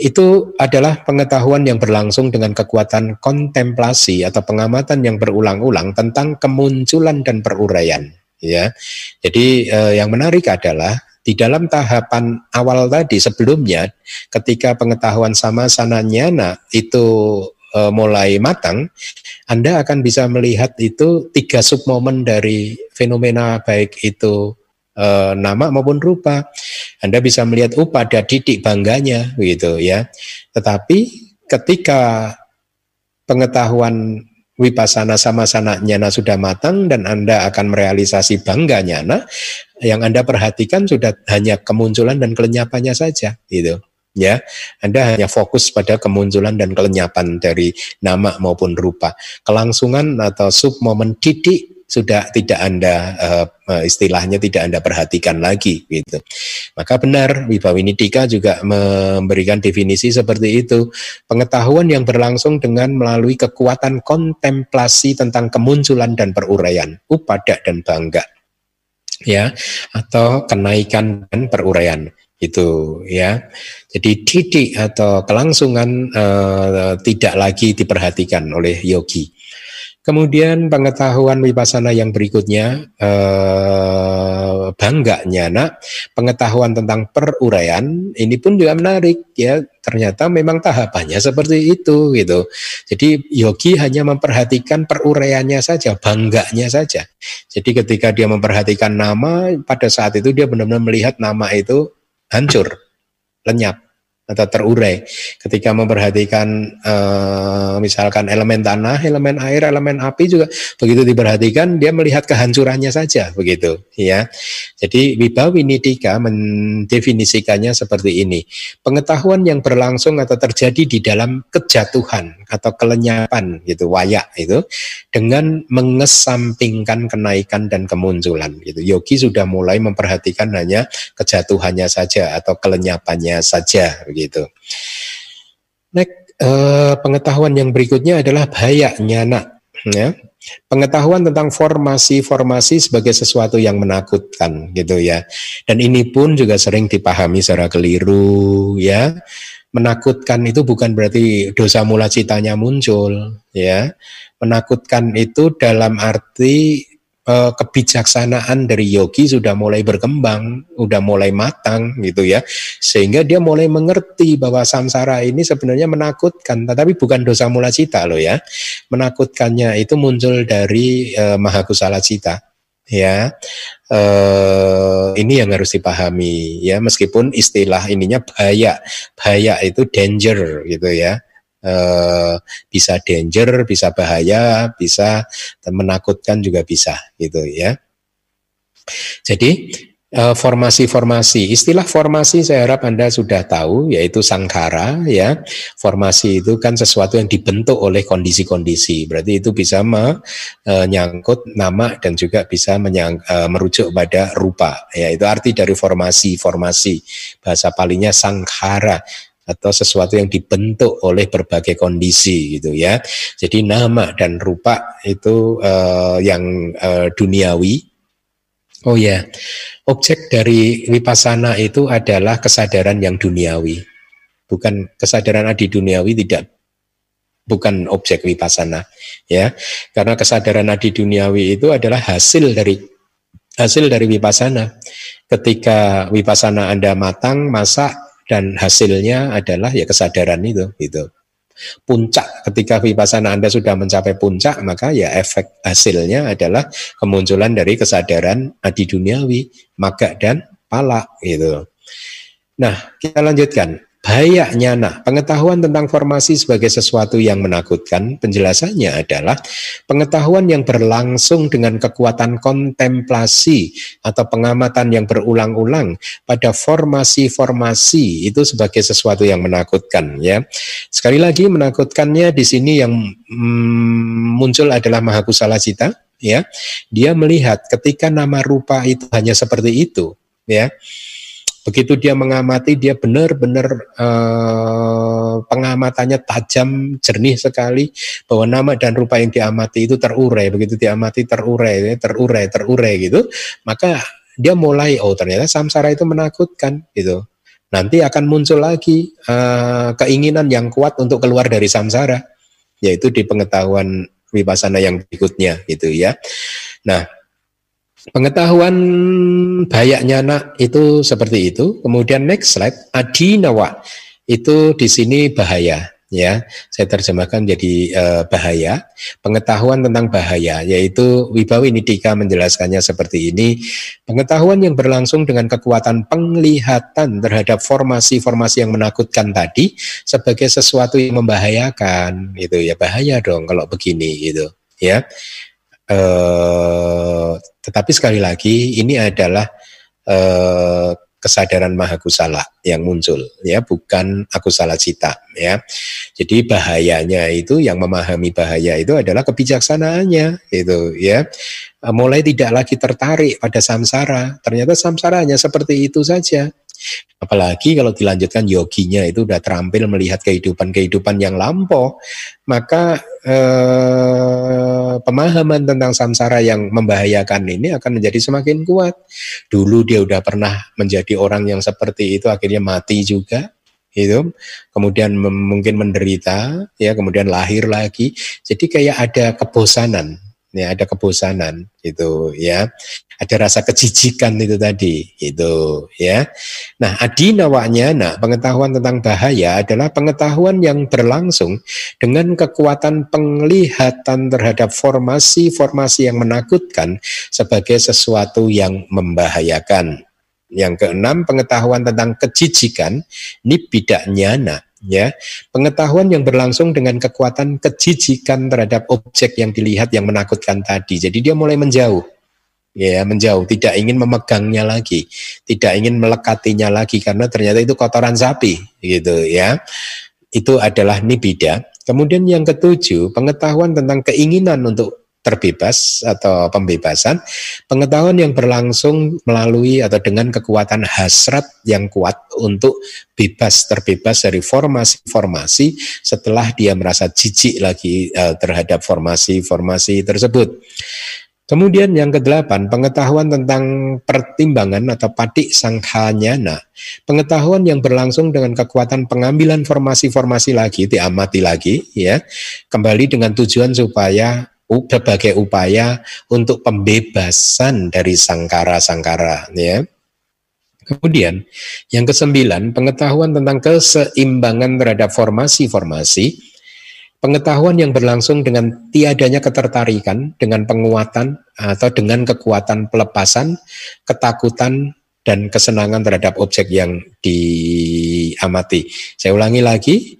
itu adalah pengetahuan yang berlangsung dengan kekuatan kontemplasi atau pengamatan yang berulang-ulang tentang kemunculan dan peruraian ya. Jadi eh, yang menarik adalah di dalam tahapan awal tadi sebelumnya ketika pengetahuan sama sananya nah, itu eh, mulai matang Anda akan bisa melihat itu tiga submomen dari fenomena baik itu e, nama maupun rupa. Anda bisa melihat oh pada didik bangganya begitu ya. Tetapi ketika pengetahuan wipasana sama sana nyana sudah matang dan Anda akan merealisasi bangga nyana, yang Anda perhatikan sudah hanya kemunculan dan kelenyapannya saja gitu ya Anda hanya fokus pada kemunculan dan kelenyapan dari nama maupun rupa kelangsungan atau sub momen didik sudah tidak Anda uh, istilahnya tidak Anda perhatikan lagi gitu. Maka benar Wibawinidika juga memberikan definisi seperti itu. Pengetahuan yang berlangsung dengan melalui kekuatan kontemplasi tentang kemunculan dan peruraian, upada dan bangga. Ya, atau kenaikan dan peruraian itu ya. Jadi didik atau kelangsungan uh, tidak lagi diperhatikan oleh yogi. Kemudian pengetahuan wipasana yang berikutnya eh, bangganya nak pengetahuan tentang peruraian ini pun juga menarik ya ternyata memang tahapannya seperti itu gitu. Jadi yogi hanya memperhatikan peruraiannya saja, bangganya saja. Jadi ketika dia memperhatikan nama pada saat itu dia benar-benar melihat nama itu hancur, lenyap atau terurai ketika memperhatikan uh, misalkan elemen tanah, elemen air, elemen api juga begitu diperhatikan dia melihat kehancurannya saja begitu ya. Jadi Wibawinidika mendefinisikannya seperti ini. Pengetahuan yang berlangsung atau terjadi di dalam kejatuhan atau kelenyapan gitu wayak itu dengan mengesampingkan kenaikan dan kemunculan gitu. Yogi sudah mulai memperhatikan hanya kejatuhannya saja atau kelenyapannya saja begitu gitu. Next, eh, pengetahuan yang berikutnya adalah bahaya nyana. Ya. Pengetahuan tentang formasi-formasi sebagai sesuatu yang menakutkan gitu ya. Dan ini pun juga sering dipahami secara keliru ya. Menakutkan itu bukan berarti dosa mula citanya muncul ya. Menakutkan itu dalam arti Eh, kebijaksanaan dari yogi sudah mulai berkembang, sudah mulai matang gitu ya. Sehingga dia mulai mengerti bahwa samsara ini sebenarnya menakutkan, tetapi bukan dosa mula cita loh ya. Menakutkannya itu muncul dari uh, mahakusala cita ya uh, ini yang harus dipahami ya meskipun istilah ininya bahaya bahaya itu danger gitu ya eh, bisa danger, bisa bahaya, bisa menakutkan juga bisa gitu ya. Jadi Eh, formasi-formasi. Istilah formasi saya harap Anda sudah tahu yaitu sangkara ya. Formasi itu kan sesuatu yang dibentuk oleh kondisi-kondisi. Berarti itu bisa menyangkut nama dan juga bisa menyang, eh, merujuk pada rupa. Ya, itu arti dari formasi-formasi. Bahasa palingnya sangkara atau sesuatu yang dibentuk oleh berbagai kondisi gitu ya. Jadi nama dan rupa itu uh, yang uh, duniawi Oh ya, objek dari wipasana itu adalah kesadaran yang duniawi. Bukan kesadaran adi duniawi tidak bukan objek wipasana ya. Karena kesadaran adi duniawi itu adalah hasil dari hasil dari wipasana. Ketika wipasana Anda matang, masak dan hasilnya adalah ya kesadaran itu gitu puncak ketika vipassana Anda sudah mencapai puncak maka ya efek hasilnya adalah kemunculan dari kesadaran adi duniawi maga dan pala gitu. Nah, kita lanjutkan. Bahaya nyana, pengetahuan tentang formasi sebagai sesuatu yang menakutkan, penjelasannya adalah pengetahuan yang berlangsung dengan kekuatan kontemplasi atau pengamatan yang berulang-ulang pada formasi-formasi itu sebagai sesuatu yang menakutkan ya. Sekali lagi menakutkannya di sini yang mm, muncul adalah Mahakusala Cita ya. Dia melihat ketika nama rupa itu hanya seperti itu ya Begitu dia mengamati, dia benar-benar uh, pengamatannya tajam, jernih sekali bahwa nama dan rupa yang diamati itu terurai. Begitu diamati terurai, terurai, terurai gitu, maka dia mulai oh ternyata samsara itu menakutkan gitu. Nanti akan muncul lagi uh, keinginan yang kuat untuk keluar dari samsara, yaitu di pengetahuan wipasana yang berikutnya gitu ya. Nah, Pengetahuan bayaknya anak itu seperti itu. Kemudian next slide, adinawa itu di sini bahaya ya. Saya terjemahkan jadi uh, bahaya. Pengetahuan tentang bahaya yaitu Wibawi Nidika menjelaskannya seperti ini. Pengetahuan yang berlangsung dengan kekuatan penglihatan terhadap formasi-formasi yang menakutkan tadi sebagai sesuatu yang membahayakan itu ya bahaya dong kalau begini gitu ya. Uh, tetapi sekali lagi ini adalah eh, kesadaran mahakusala yang muncul ya bukan akusala cita ya. Jadi bahayanya itu yang memahami bahaya itu adalah kebijaksanaannya itu ya. Mulai tidak lagi tertarik pada samsara. Ternyata samsara hanya seperti itu saja Apalagi kalau dilanjutkan yoginya itu sudah terampil melihat kehidupan-kehidupan yang lampau, maka eh, pemahaman tentang samsara yang membahayakan ini akan menjadi semakin kuat. Dulu dia sudah pernah menjadi orang yang seperti itu, akhirnya mati juga, itu kemudian mungkin menderita ya kemudian lahir lagi. Jadi kayak ada kebosanan ya ada kebosanan itu ya. Ada rasa kejijikan itu tadi itu ya. Nah adinawanya nah pengetahuan tentang bahaya adalah pengetahuan yang berlangsung dengan kekuatan penglihatan terhadap formasi-formasi yang menakutkan sebagai sesuatu yang membahayakan. Yang keenam pengetahuan tentang kejijikan ini nyana ya pengetahuan yang berlangsung dengan kekuatan kejijikan terhadap objek yang dilihat yang menakutkan tadi. Jadi dia mulai menjauh. Ya menjauh tidak ingin memegangnya lagi tidak ingin melekatinya lagi karena ternyata itu kotoran sapi gitu ya. Itu adalah nibida. Kemudian yang ketujuh pengetahuan tentang keinginan untuk terbebas atau pembebasan, pengetahuan yang berlangsung melalui atau dengan kekuatan hasrat yang kuat untuk bebas terbebas dari formasi-formasi setelah dia merasa jijik lagi uh, terhadap formasi-formasi tersebut. Kemudian yang kedelapan, pengetahuan tentang pertimbangan atau patik sangkanyana. Pengetahuan yang berlangsung dengan kekuatan pengambilan formasi-formasi lagi, diamati lagi, ya, kembali dengan tujuan supaya berbagai upaya untuk pembebasan dari sangkara-sangkara ya. Kemudian yang kesembilan, pengetahuan tentang keseimbangan terhadap formasi-formasi, pengetahuan yang berlangsung dengan tiadanya ketertarikan, dengan penguatan atau dengan kekuatan pelepasan, ketakutan dan kesenangan terhadap objek yang diamati. Saya ulangi lagi,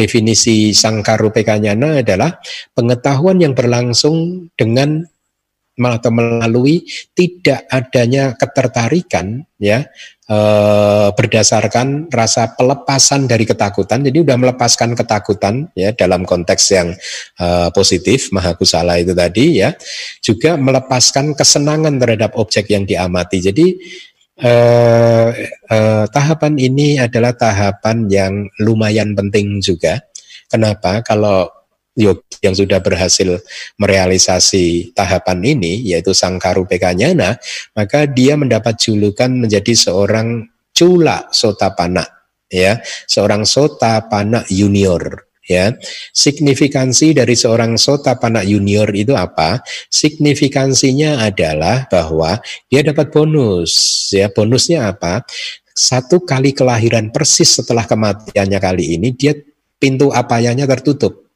Definisi sangkaru pekanyana adalah pengetahuan yang berlangsung dengan atau melalui tidak adanya ketertarikan ya e, berdasarkan rasa pelepasan dari ketakutan. Jadi udah melepaskan ketakutan ya dalam konteks yang e, positif mahakusala itu tadi ya juga melepaskan kesenangan terhadap objek yang diamati. Jadi e, e, tahapan ini adalah tahapan yang lumayan penting juga. Kenapa? Kalau yogi yang sudah berhasil merealisasi tahapan ini, yaitu Sangkaru Pekanyana, maka dia mendapat julukan menjadi seorang cula sotapana, ya, seorang sotapana junior. Ya, signifikansi dari seorang sotapana junior itu apa? Signifikansinya adalah bahwa dia dapat bonus. Ya, bonusnya apa? Satu kali kelahiran persis setelah kematiannya kali ini, dia pintu apayanya tertutup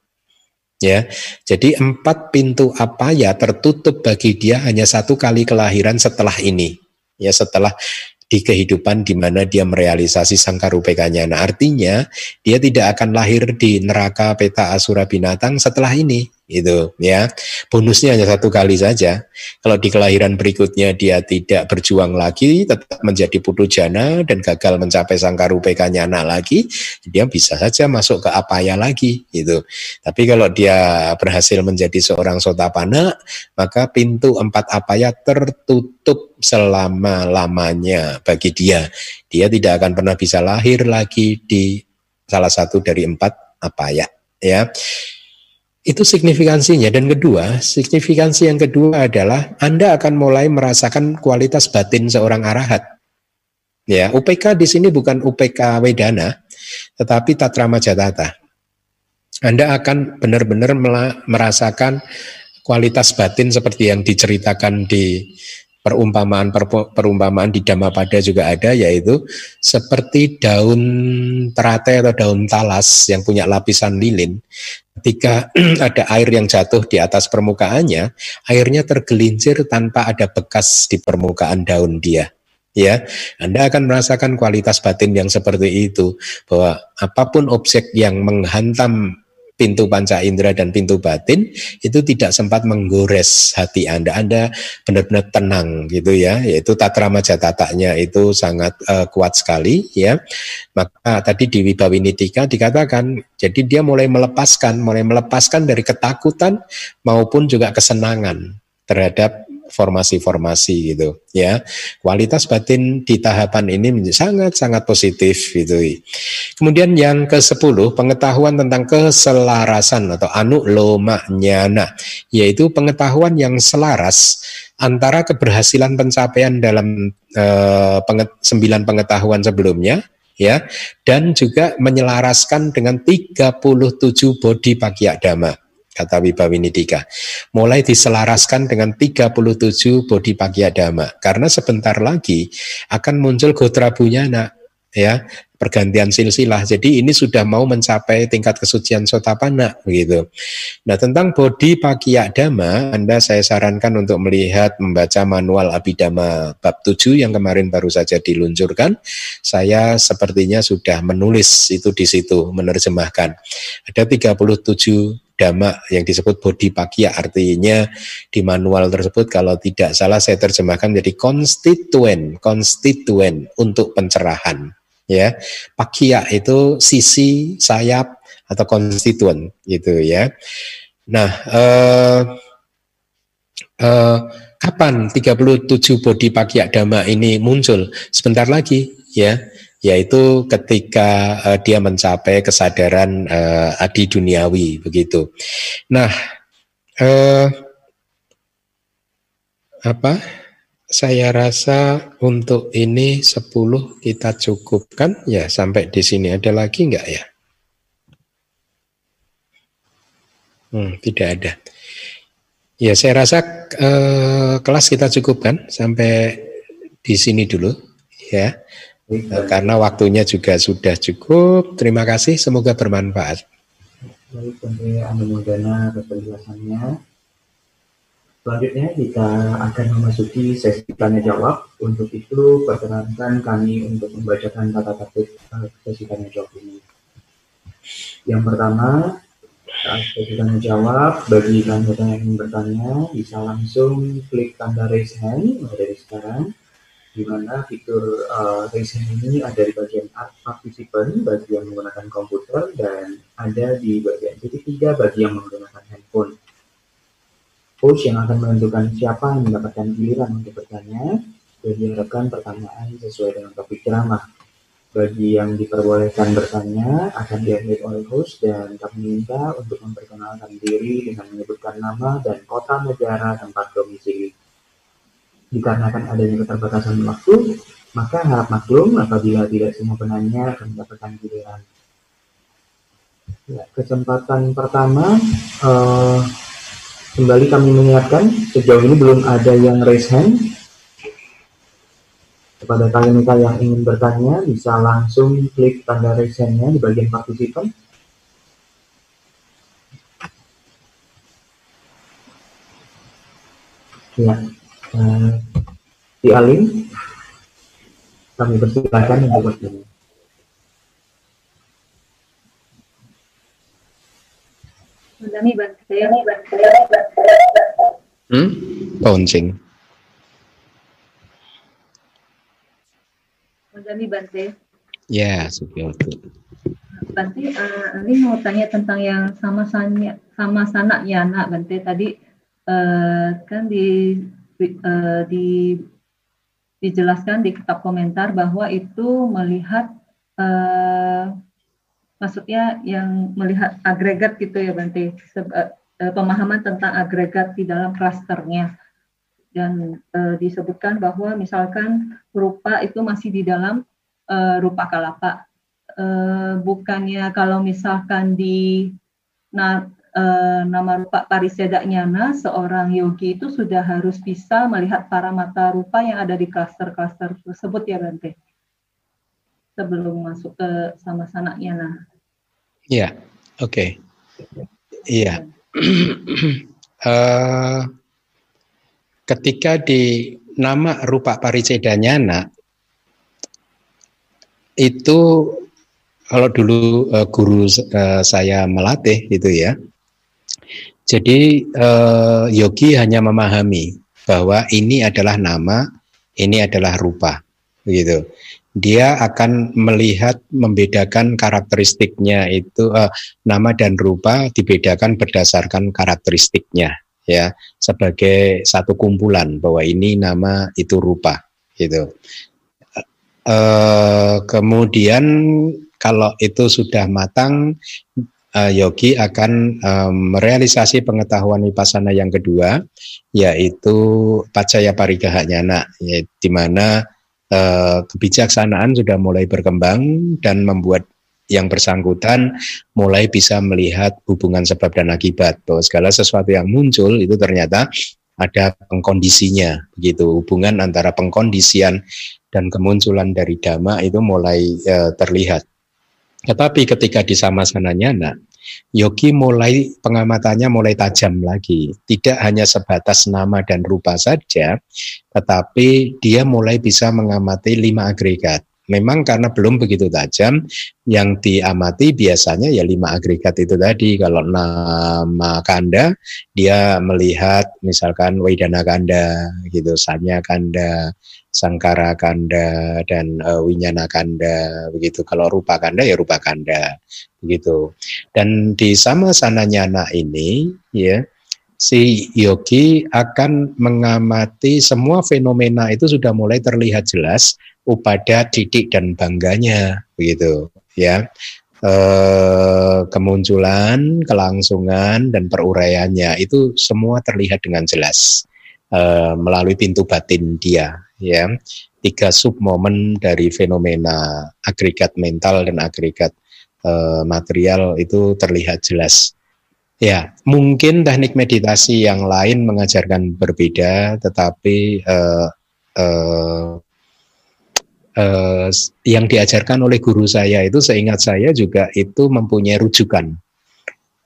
ya. Jadi empat pintu apa ya tertutup bagi dia hanya satu kali kelahiran setelah ini. Ya setelah di kehidupan di mana dia merealisasi sangkarupekanya. Nah, artinya dia tidak akan lahir di neraka peta asura binatang setelah ini itu ya. Bonusnya hanya satu kali saja. Kalau di kelahiran berikutnya dia tidak berjuang lagi tetap menjadi putu jana dan gagal mencapai sangkarupekanya anak lagi dia bisa saja masuk ke apaya lagi itu tapi kalau dia berhasil menjadi seorang sotapana maka pintu empat apaya tertutup selama-lamanya bagi dia. Dia tidak akan pernah bisa lahir lagi di salah satu dari empat apaya ya itu signifikansinya. Dan kedua, signifikansi yang kedua adalah Anda akan mulai merasakan kualitas batin seorang arahat. Ya, UPK di sini bukan UPK Wedana, tetapi Tatrama Jatata. Anda akan benar-benar merasakan kualitas batin seperti yang diceritakan di perumpamaan perumpamaan di Dhammapada juga ada yaitu seperti daun terate atau daun talas yang punya lapisan lilin. Ketika ada air yang jatuh di atas permukaannya airnya tergelincir tanpa ada bekas di permukaan daun dia. Ya Anda akan merasakan kualitas batin yang seperti itu bahwa apa pun objek yang menghantam pintu panca indera dan pintu batin itu tidak sempat menggores hati Anda. Anda benar-benar tenang gitu ya, yaitu tatrama jatatanya itu sangat uh, kuat sekali ya. Maka tadi di Wibawinitika dikatakan jadi dia mulai melepaskan, mulai melepaskan dari ketakutan maupun juga kesenangan terhadap formasi-formasi gitu ya. Kualitas batin di tahapan ini sangat-sangat positif gitu. Kemudian yang ke-10 pengetahuan tentang keselarasan atau anu loma nyana yaitu pengetahuan yang selaras antara keberhasilan pencapaian dalam eh, penget, sembilan pengetahuan sebelumnya ya dan juga menyelaraskan dengan 37 bodi pakya dhamma kata Wibawinidika. Mulai diselaraskan dengan 37 bodi Dhamma. Karena sebentar lagi akan muncul Gotra Bunyana, ya pergantian silsilah. Jadi ini sudah mau mencapai tingkat kesucian sotapana begitu. Nah tentang bodi pakia dhamma, Anda saya sarankan untuk melihat membaca manual abidama bab 7 yang kemarin baru saja diluncurkan. Saya sepertinya sudah menulis itu di situ, menerjemahkan. Ada 37 dhamma yang disebut bodi pakia artinya di manual tersebut kalau tidak salah saya terjemahkan menjadi konstituen konstituen untuk pencerahan ya. Pakia itu sisi sayap atau konstituen gitu ya. Nah eh, eh, kapan 37 bodi pakia dhamma ini muncul? Sebentar lagi ya yaitu ketika uh, dia mencapai kesadaran uh, adi duniawi begitu. Nah, uh, apa? Saya rasa untuk ini 10 kita cukupkan ya sampai di sini ada lagi enggak ya? Hmm, tidak ada. Ya, saya rasa uh, kelas kita cukupkan sampai di sini dulu ya. Karena waktunya juga sudah cukup. Terima kasih, semoga bermanfaat. Baik, Bante Anumodana penjelasannya. Selanjutnya kita akan memasuki sesi tanya jawab. Untuk itu perkenankan kami untuk membacakan kata tertib eh, sesi tanya jawab ini. Yang pertama, sesi tanya jawab, bagi kandidat yang ingin bertanya, bisa langsung klik tanda raise hand dari sekarang di mana fitur uh, raise hand ini ada di bagian art participant bagi yang menggunakan komputer dan ada di bagian titik tiga bagi yang menggunakan handphone. Host yang akan menentukan siapa yang mendapatkan giliran untuk bertanya dan diharapkan pertanyaan sesuai dengan topik ceramah. Bagi yang diperbolehkan bertanya akan diambil oleh host dan kami minta untuk memperkenalkan diri dengan menyebutkan nama dan kota negara tempat domisili. Dikarenakan adanya keterbatasan waktu, maka harap maklum apabila tidak semua penanya akan mendapatkan giliran. Ya, kesempatan pertama, uh, kembali kami mengingatkan, sejauh ini belum ada yang raise hand. Kepada kalian yang ingin bertanya, bisa langsung klik tanda raise hand-nya di bagian partisipan. Ya, uh, di Alim kami persilakan untuk bertanya. Hmm? Bouncing. Madami Bante. Ya, Sugioto. Bante, uh, ini mau tanya tentang yang sama sana sama sana yana Bante tadi uh, kan di uh, di dijelaskan di kitab komentar bahwa itu melihat uh, maksudnya yang melihat agregat gitu ya Bante. Uh, pemahaman tentang agregat di dalam klasternya. Dan disebutkan bahwa misalkan rupa itu masih di dalam rupa kalapa. Bukannya kalau misalkan di nah, uh, nama rupa pariseda nyana seorang yogi itu sudah harus bisa melihat para mata rupa yang ada di klaster-klaster tersebut ya Bante sebelum masuk ke sama sana nyana. Iya, oke. Iya. uh, ketika di nama rupa pariseda nyana itu kalau dulu uh, guru uh, saya melatih gitu ya jadi eh, yogi hanya memahami bahwa ini adalah nama, ini adalah rupa, begitu. Dia akan melihat membedakan karakteristiknya itu eh, nama dan rupa dibedakan berdasarkan karakteristiknya, ya, sebagai satu kumpulan bahwa ini nama itu rupa, gitu. Eh, kemudian kalau itu sudah matang uh, yogi akan um, merealisasi pengetahuan vipassana yang kedua yaitu pacaya parigaha nyana ya, di mana uh, kebijaksanaan sudah mulai berkembang dan membuat yang bersangkutan mulai bisa melihat hubungan sebab dan akibat bahwa segala sesuatu yang muncul itu ternyata ada pengkondisinya begitu. Hubungan antara pengkondisian dan kemunculan dari dhamma itu mulai uh, terlihat tetapi ketika di sama sananya, yogi mulai pengamatannya mulai tajam lagi. Tidak hanya sebatas nama dan rupa saja, tetapi dia mulai bisa mengamati lima agregat. Memang karena belum begitu tajam, yang diamati biasanya ya lima agregat itu tadi. Kalau nama kanda, dia melihat misalkan Waidana kanda, gitu, Sanya kanda, Sangkara kanda dan uh, Winyana kanda begitu. Kalau rupa kanda ya rupa kanda begitu. Dan di sama nyana ini ya si yogi akan mengamati semua fenomena itu sudah mulai terlihat jelas upada didik dan bangganya begitu ya. E, kemunculan, kelangsungan dan peruraiannya itu semua terlihat dengan jelas e, melalui pintu batin dia ya tiga sub momen dari fenomena agregat mental dan agregat uh, material itu terlihat jelas. Ya, mungkin teknik meditasi yang lain mengajarkan berbeda, tetapi uh, uh, uh, yang diajarkan oleh guru saya itu, seingat saya juga itu mempunyai rujukan,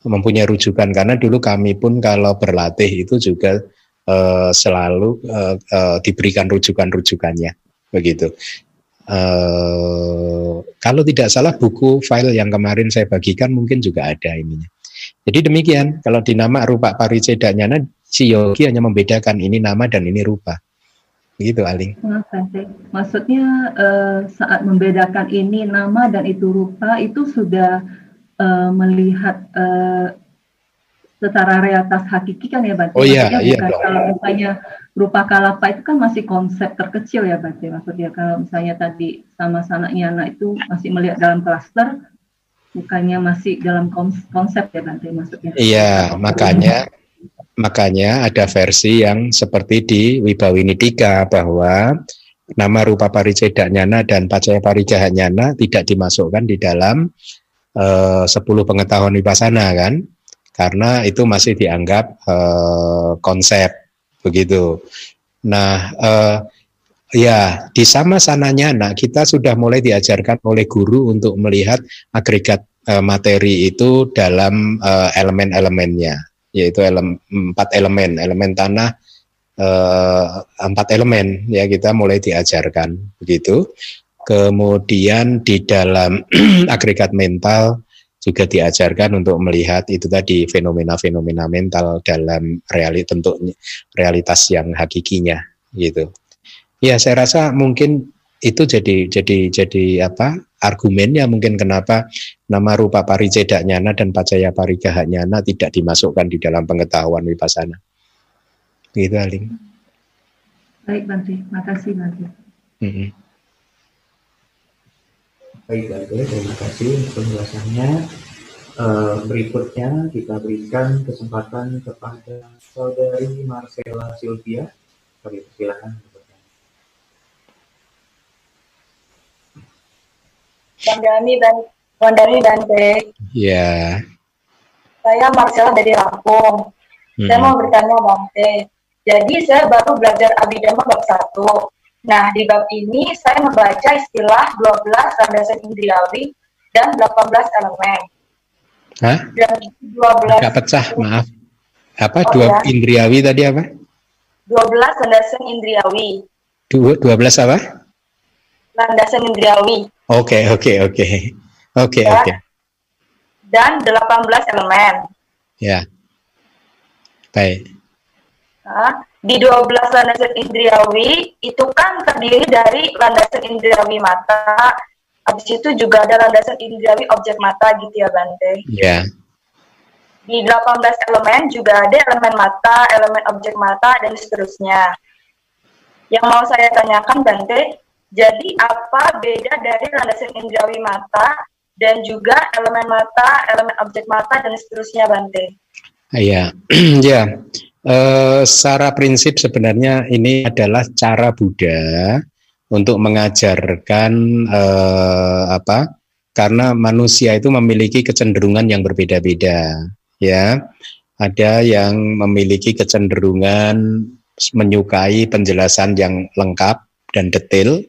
mempunyai rujukan karena dulu kami pun kalau berlatih itu juga uh, selalu uh, uh, diberikan rujukan-rujukannya begitu. Uh, kalau tidak salah buku file yang kemarin saya bagikan mungkin juga ada ininya. Jadi demikian, kalau di nama rupa pariceda nyana, si yogi hanya membedakan ini nama dan ini rupa. Begitu Aling. Maksudnya uh, saat membedakan ini nama dan itu rupa itu sudah uh, melihat uh, secara realitas hakiki kan ya Bante? Oh iya, iya bukan Kalau misalnya rupa kalapa itu kan masih konsep terkecil ya Bante. Maksudnya kalau misalnya tadi sama sanaknya anak itu masih melihat dalam klaster, bukannya masih dalam konsep ya Bante maksudnya. Iya, makanya makanya ada versi yang seperti di Wibawinitika bahwa nama rupa pariceda nyana dan pacaya parijaha nyana tidak dimasukkan di dalam eh, sepuluh pengetahuan wipasana kan karena itu masih dianggap eh, konsep begitu. Nah, eh, Ya, di sama sananya nah kita sudah mulai diajarkan oleh guru untuk melihat agregat e, materi itu dalam e, elemen-elemennya, yaitu elem, empat elemen, elemen tanah e, empat elemen ya kita mulai diajarkan begitu. Kemudian di dalam agregat mental juga diajarkan untuk melihat itu tadi fenomena-fenomena mental dalam realit tentu realitas yang hakikinya gitu. Ya, saya rasa mungkin itu jadi jadi jadi apa argumennya mungkin kenapa nama rupa parijeda nyana dan pacaya parigaha nyana tidak dimasukkan di dalam pengetahuan wipasana. Gitu Aling. Baik Bante, makasih Bante. Mm -hmm. Baik Bante, terima kasih untuk penjelasannya. Uh, berikutnya kita berikan kesempatan kepada saudari Marcela Sylvia. Kami persilakan. Wandani dan Wandani dan Teh. Iya. Saya Marcella dari Lampung. Hmm. Saya mau bertanya Bante. Jadi saya baru belajar Abhidhamma bab satu. Nah, di bab ini saya membaca istilah 12 landasan indriawi dan 18 elemen. Hah? Dan 12 Gak pecah, maaf. Apa? Oh, dua ya. indriawi tadi apa? 12 landasan indriawi. Dua, 12 apa? Landasan indriawi. Oke, oke, oke. Oke, ya. oke. Dan 18 elemen. Ya. Baik. Nah, di 12 landasan indriawi itu kan terdiri dari landasan indriawi mata, habis itu juga ada landasan indriawi objek mata gitu ya Bante. Iya. Di 18 elemen juga ada elemen mata, elemen objek mata, dan seterusnya. Yang mau saya tanyakan Bante, jadi apa beda dari landasan indrawi mata dan juga elemen mata, elemen objek mata dan seterusnya Bante? Iya, ya. Uh, secara prinsip sebenarnya ini adalah cara Buddha untuk mengajarkan uh, apa? Karena manusia itu memiliki kecenderungan yang berbeda-beda, ya. Ada yang memiliki kecenderungan menyukai penjelasan yang lengkap, dan detail,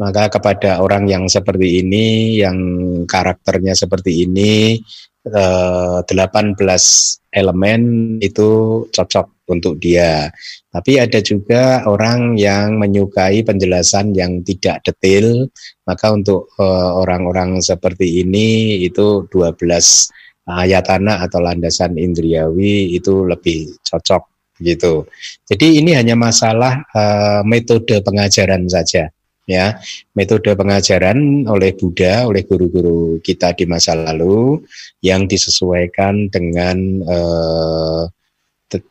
maka kepada orang yang seperti ini, yang karakternya seperti ini, eh, 18 elemen itu cocok untuk dia. Tapi ada juga orang yang menyukai penjelasan yang tidak detail, maka untuk eh, orang-orang seperti ini itu 12 ayatana atau landasan indriawi itu lebih cocok gitu. Jadi ini hanya masalah uh, metode pengajaran saja ya. Metode pengajaran oleh Buddha, oleh guru-guru kita di masa lalu yang disesuaikan dengan uh,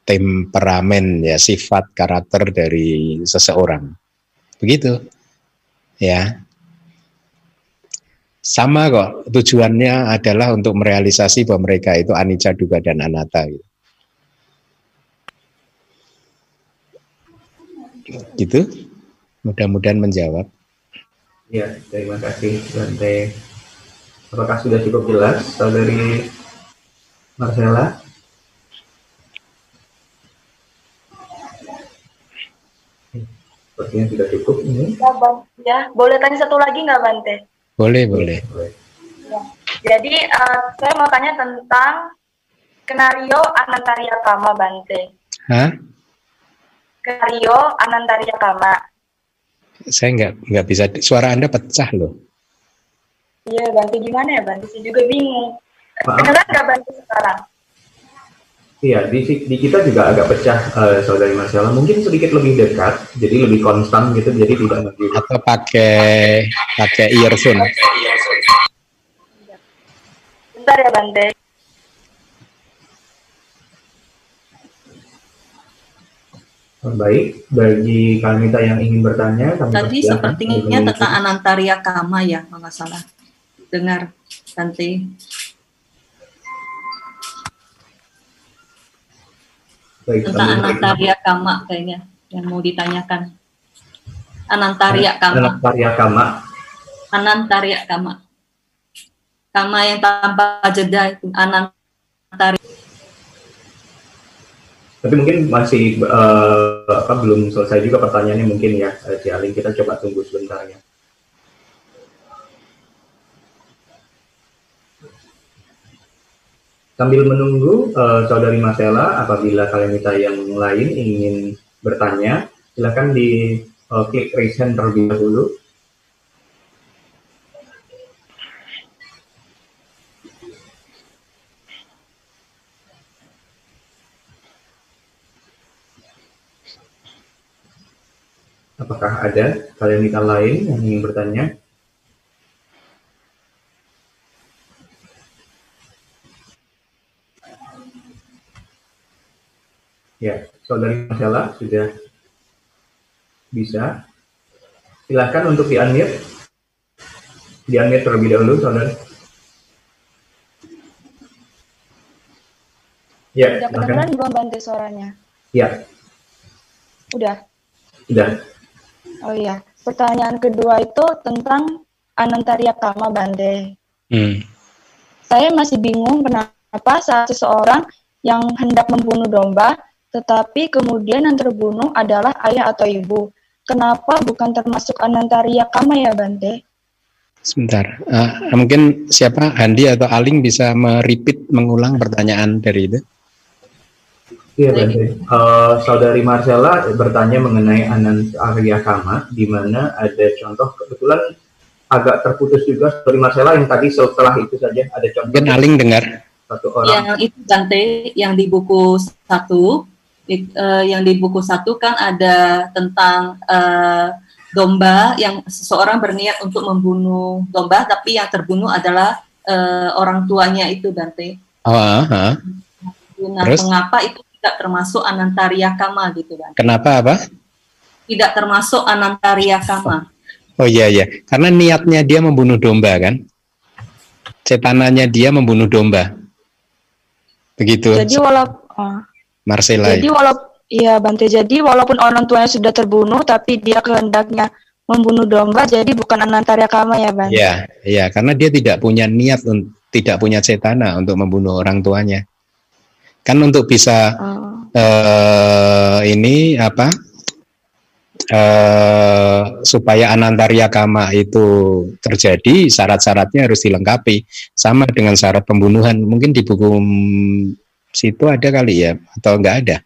temperamen ya, sifat karakter dari seseorang. Begitu. Ya. Sama kok, tujuannya adalah untuk merealisasi bahwa mereka itu anicca, duga dan anatta gitu. Gitu. Mudah-mudahan menjawab. Ya, terima kasih Bante. Apakah sudah cukup jelas saudari Marcella? Sepertinya sudah cukup ini. Ya, ya, boleh tanya satu lagi nggak Bante? Boleh, boleh. boleh. Ya. Jadi uh, saya mau tanya tentang skenario Anantaria Kama Bante. Hah? Karyo Anantaria Kama. Saya nggak nggak bisa suara Anda pecah loh. Iya, bantu gimana ya, bantu saya juga bingung. Kedengeran nggak bantu sekarang? Iya, di, di kita juga agak pecah, uh, saudari Marcella. Mungkin sedikit lebih dekat, jadi lebih konstan gitu, jadi tidak nanti. Atau pakai pakai earphone. Bentar ya Bante. Baik, bagi Kalmita yang ingin bertanya, kami tadi sepertinya tentang Anantaria Kama ya, kalau salah. Dengar, Bante. Baik, tentang Anantaria Kama kayaknya yang mau ditanyakan. Anantaria Kama. Anantaria Kama. Anantaria Kama. Kama yang tanpa jeda itu Anantaria. Tapi mungkin masih uh, apa belum selesai juga pertanyaannya mungkin ya, Cialing. Kita coba tunggu sebentar ya. Sambil menunggu uh, saudari Marcella, apabila kalian minta yang lain ingin bertanya, silakan di uh, klik raise hand terlebih dahulu. Apakah ada kalian minta lain yang ingin bertanya? Ya, saudari Marcella sudah bisa. Silahkan untuk di-unmute. Di-unmute terlebih dahulu, saudara. Ya, Udah kedengeran belum bantu suaranya? Ya. Udah? Udah. Oh iya, pertanyaan kedua itu tentang Anantaria Kama Bande. Hmm. Saya masih bingung kenapa saat seseorang yang hendak membunuh domba tetapi kemudian yang terbunuh adalah ayah atau ibu. Kenapa bukan termasuk Anantaria Kama ya Bante? Sebentar, uh, mungkin siapa Handi atau Aling bisa meripit mengulang pertanyaan dari itu? Iya Bante. Uh, Saudari Marcella bertanya mengenai Anantaria Kama, di mana ada contoh kebetulan agak terputus juga Saudari Marcella yang tadi setelah itu saja ada contoh. Mungkin Aling dengar. Satu orang. Yang itu Bante, yang di buku satu uh, yang di buku satu kan ada tentang uh, domba yang seseorang berniat untuk membunuh domba tapi yang terbunuh adalah uh, orang tuanya itu Dante. Oh, uh, uh. Nah, Terus? mengapa itu tidak termasuk anantaria kama gitu kan? Kenapa apa? Tidak termasuk anantaria kama. Oh iya iya, karena niatnya dia membunuh domba kan? Cetananya dia membunuh domba. Begitu. Jadi walaupun oh. Marcella. Jadi walaupun iya Bante jadi walaupun orang tuanya sudah terbunuh tapi dia kehendaknya membunuh domba jadi bukan anantaria kama ya Bante. Iya, iya karena dia tidak punya niat tidak punya cetana untuk membunuh orang tuanya. Kan untuk bisa oh. uh, ini apa? Uh, supaya anantaria kama itu terjadi syarat-syaratnya harus dilengkapi. Sama dengan syarat pembunuhan. Mungkin di buku situ ada kali ya atau enggak ada.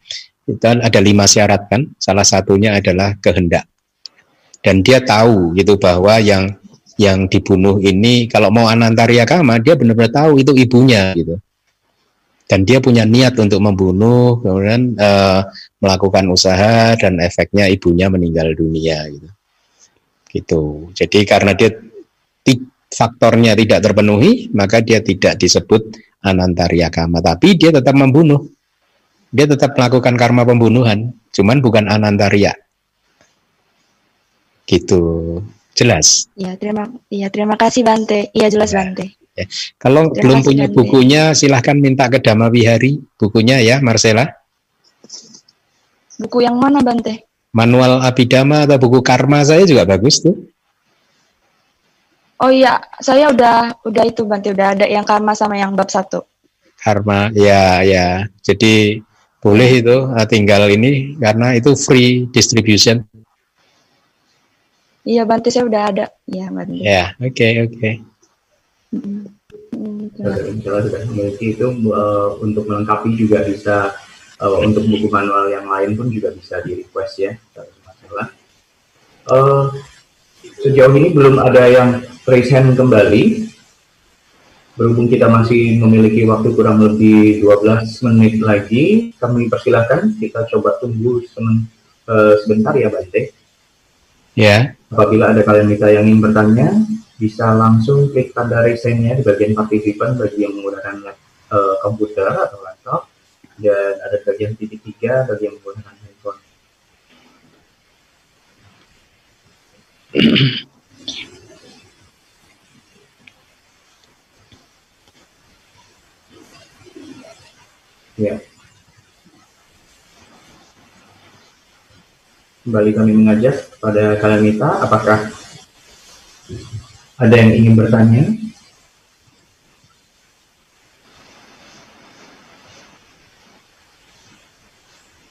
Itu ada lima syarat kan. Salah satunya adalah kehendak. Dan dia tahu gitu bahwa yang yang dibunuh ini kalau mau anantaria kama dia benar-benar tahu itu ibunya gitu dan dia punya niat untuk membunuh kemudian uh, melakukan usaha dan efeknya ibunya meninggal dunia gitu. Gitu. Jadi karena dia faktornya tidak terpenuhi maka dia tidak disebut anantaria kama tapi dia tetap membunuh. Dia tetap melakukan karma pembunuhan cuman bukan anantaria gitu. Jelas. Ya terima ya terima kasih Bante. Iya jelas ya. Bante ya. kalau terima belum punya Bante. bukunya silahkan minta ke Dhamma Wihari bukunya ya Marcella buku yang mana Bante manual abidama atau buku karma saya juga bagus tuh Oh iya, saya udah udah itu Banti udah ada yang karma sama yang bab satu. Karma, ya ya. Jadi boleh itu eh, tinggal ini karena itu free distribution. Iya Banti saya udah ada. Iya Banti. Ya, oke okay, oke. Okay. Sudah memiliki itu uh, untuk melengkapi juga bisa uh, untuk buku manual yang lain pun juga bisa di request ya. Masalah. Uh, sejauh ini belum ada yang raise hand kembali. berhubung kita masih memiliki waktu kurang lebih 12 menit lagi, kami persilahkan kita coba tunggu uh, sebentar ya Bante. Ya. Apabila ada kalian kita yang ingin bertanya, bisa langsung klik tanda resennya di bagian partisipan bagi yang menggunakan uh, komputer atau laptop dan ada bagian titik tiga bagi yang menggunakan handphone. Ya. Kembali kami mengajak kepada Kalamita, apakah ada yang ingin bertanya?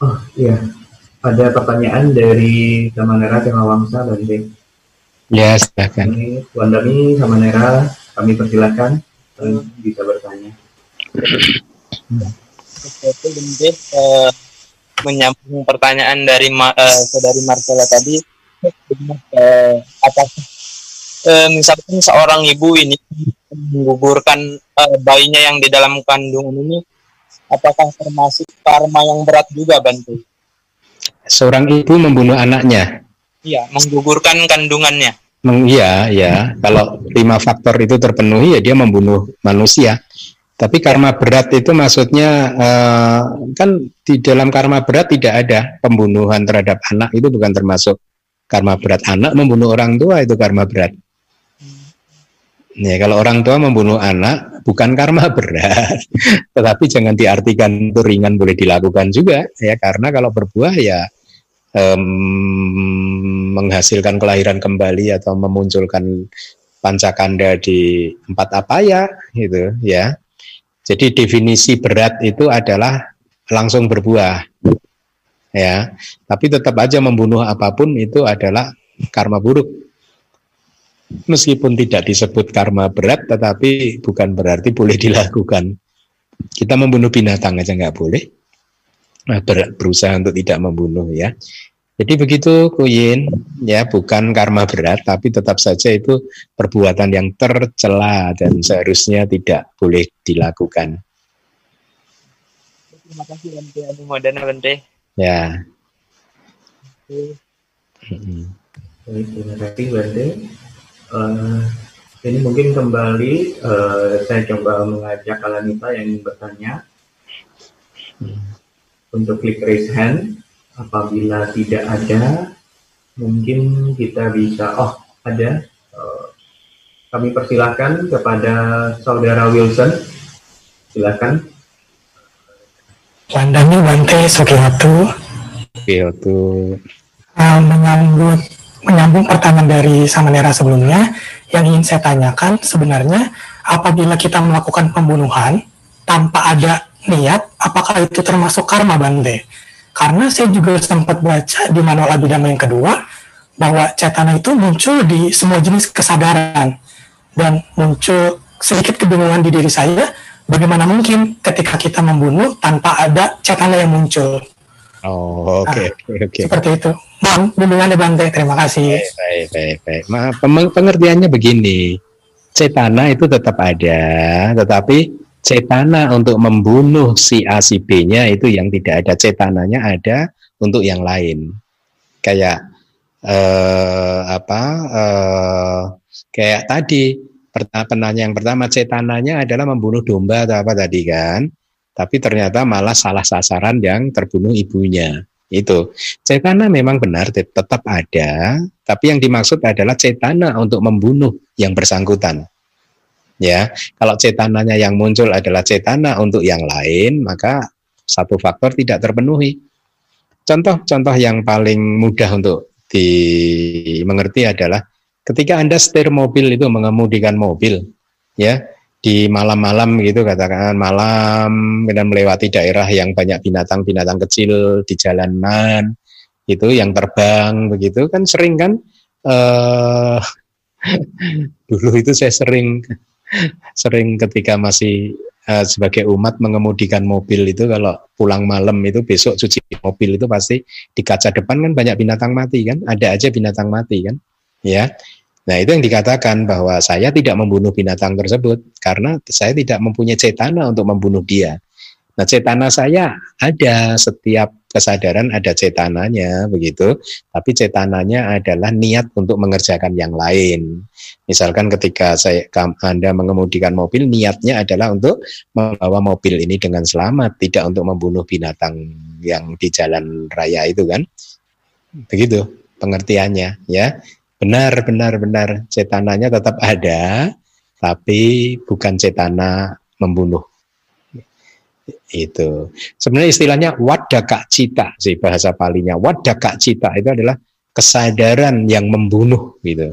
Oh iya, ada pertanyaan dari Samanera Wangsa dan Dek. Ya, silakan. Ini Tuan Dami Samanera, kami persilakan bisa bertanya. Bende. Uh, menyambung pertanyaan dari uh, saudari Marcella tadi, uh, apakah uh, misalkan seorang ibu ini menggugurkan uh, bayinya yang di dalam kandungan ini, apakah termasuk karma yang berat juga, Bantu? Seorang ibu membunuh anaknya. Iya, menggugurkan kandungannya. Meng, iya, ya. Kalau lima faktor itu terpenuhi, ya dia membunuh manusia. Tapi karma berat itu maksudnya uh, kan di dalam karma berat tidak ada pembunuhan terhadap anak itu bukan termasuk karma berat anak membunuh orang tua itu karma berat. Ya, kalau orang tua membunuh anak bukan karma berat, tetapi jangan diartikan itu ringan boleh dilakukan juga ya karena kalau berbuah ya um, menghasilkan kelahiran kembali atau memunculkan pancakanda di empat apa ya gitu ya jadi definisi berat itu adalah langsung berbuah. Ya, tapi tetap aja membunuh apa pun itu adalah karma buruk. Meskipun tidak disebut karma berat, tetapi bukan berarti boleh dilakukan. Kita membunuh binatang aja nggak boleh. Nah, berusaha untuk tidak membunuh ya. Jadi begitu Kuyin, ya bukan karma berat, tapi tetap saja itu perbuatan yang tercela dan seharusnya tidak boleh dilakukan. Terima kasih Bante Anumodana Bante. Ya. Baik, terima kasih Bante. Uh, ini mungkin kembali uh, saya coba mengajak Alanita yang ingin bertanya. Hmm. untuk klik raise hand apabila tidak ada mungkin kita bisa oh ada. Uh, kami persilahkan kepada saudara Wilson. Silakan. Wandani Wante Sugiyoto Sugiyoto uh, menyambung menyambung pertanyaan dari Samanera sebelumnya yang ingin saya tanyakan sebenarnya apabila kita melakukan pembunuhan tanpa ada niat apakah itu termasuk karma Bante? Karena saya juga sempat baca di manual abidama yang kedua bahwa cetana itu muncul di semua jenis kesadaran dan muncul sedikit kebingungan di diri saya bagaimana mungkin ketika kita membunuh tanpa ada cetana yang muncul. Oh, oke, okay, nah, oke. Okay. Seperti itu. Bang, bimbingannya Bante, terima kasih. Baik, baik, baik. baik. Maaf, pengertiannya begini. Cetana itu tetap ada, tetapi cetana untuk membunuh si A si B-nya itu yang tidak ada cetananya ada untuk yang lain. Kayak eh, apa eh, kayak tadi penanya yang pertama cetananya adalah membunuh domba atau apa tadi kan. Tapi ternyata malah salah sasaran yang terbunuh ibunya. Itu. Cetana memang benar tetap ada, tapi yang dimaksud adalah cetana untuk membunuh yang bersangkutan. Ya kalau cetananya yang muncul adalah cetana untuk yang lain maka satu faktor tidak terpenuhi. Contoh-contoh yang paling mudah untuk dimengerti adalah ketika anda setir mobil itu mengemudikan mobil ya di malam-malam gitu katakan malam dan melewati daerah yang banyak binatang-binatang kecil di jalanan itu yang terbang begitu kan sering kan uh, dulu itu saya sering sering ketika masih uh, sebagai umat mengemudikan mobil itu kalau pulang malam itu besok cuci mobil itu pasti di kaca depan kan banyak binatang mati kan ada aja binatang mati kan ya Nah, itu yang dikatakan bahwa saya tidak membunuh binatang tersebut karena saya tidak mempunyai cetana untuk membunuh dia. Nah, cetana saya ada setiap kesadaran ada cetananya begitu, tapi cetananya adalah niat untuk mengerjakan yang lain. Misalkan ketika saya Anda mengemudikan mobil, niatnya adalah untuk membawa mobil ini dengan selamat, tidak untuk membunuh binatang yang di jalan raya itu kan. Begitu pengertiannya ya. Benar, benar, benar. Cetananya tetap ada, tapi bukan cetana membunuh. Itu. Sebenarnya istilahnya wadaka cita sih bahasa palinya. Wadaka cita itu adalah kesadaran yang membunuh gitu.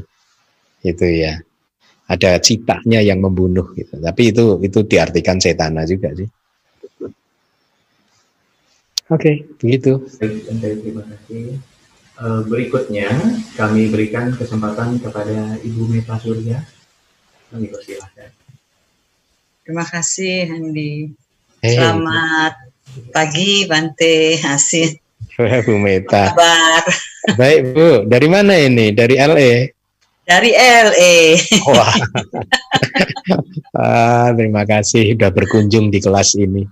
Itu ya. Ada citanya yang membunuh gitu. Tapi itu itu diartikan cetana juga sih. Oke, okay, begitu. Terima kasih. Eh, berikutnya kami berikan kesempatan kepada Ibu Meta Surya. Kami persilahkan. Terima kasih Andi. Hey. Selamat pagi Bante Asin. Bu Meta. Kabar. Baik Bu, dari mana ini? Dari LA? Dari LA. Wah. ah, terima kasih sudah berkunjung di kelas ini.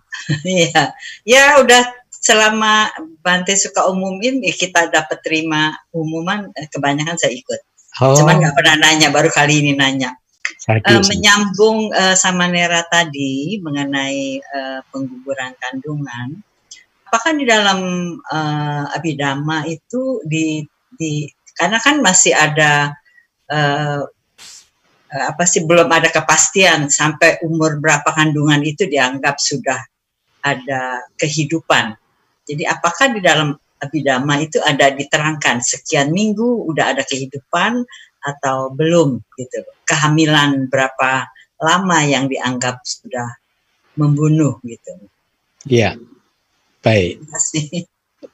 Iya, ya udah selama Bante suka umumin ya kita dapat terima umuman eh, kebanyakan saya ikut. Oh. Cuman nggak pernah nanya, baru kali ini nanya. Uh, menyambung uh, sama Nera tadi mengenai uh, pengguguran kandungan, apakah di dalam uh, abidama itu di, di karena kan masih ada uh, apa sih belum ada kepastian sampai umur berapa kandungan itu dianggap sudah ada kehidupan. Jadi apakah di dalam abidama itu ada diterangkan sekian minggu udah ada kehidupan atau belum gitu. Kehamilan berapa lama yang dianggap sudah membunuh gitu. Iya. Baik.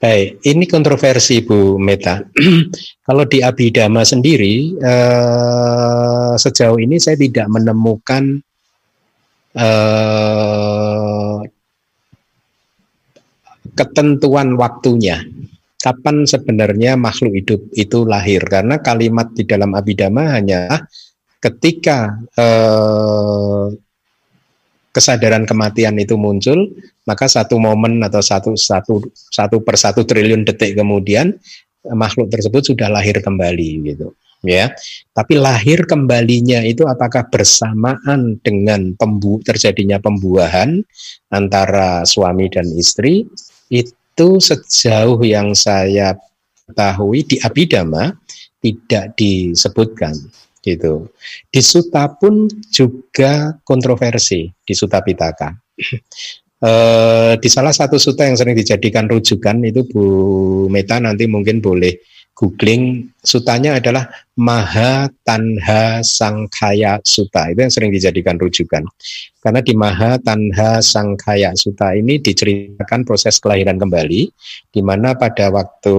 Baik, ini kontroversi Bu Meta. Kalau di Abidama sendiri, eh, sejauh ini saya tidak menemukan eh, ketentuan waktunya. Kapan sebenarnya makhluk hidup itu lahir? Karena kalimat di dalam Abhidhamma hanya ketika eh, kesadaran kematian itu muncul, maka satu momen atau satu satu satu per satu triliun detik kemudian makhluk tersebut sudah lahir kembali gitu ya. Tapi lahir kembalinya itu apakah bersamaan dengan pembu terjadinya pembuahan antara suami dan istri itu sejauh yang saya ketahui di Abhidhamma tidak disebutkan gitu. Di Sutta pun juga kontroversi di Sutta Pitaka. e, di salah satu sutta yang sering dijadikan rujukan itu Bu Meta nanti mungkin boleh googling sutanya adalah Maha Tanha Sangkhaya Sutta itu yang sering dijadikan rujukan karena di Maha Tanha Sangkhaya Sutta ini diceritakan proses kelahiran kembali di mana pada waktu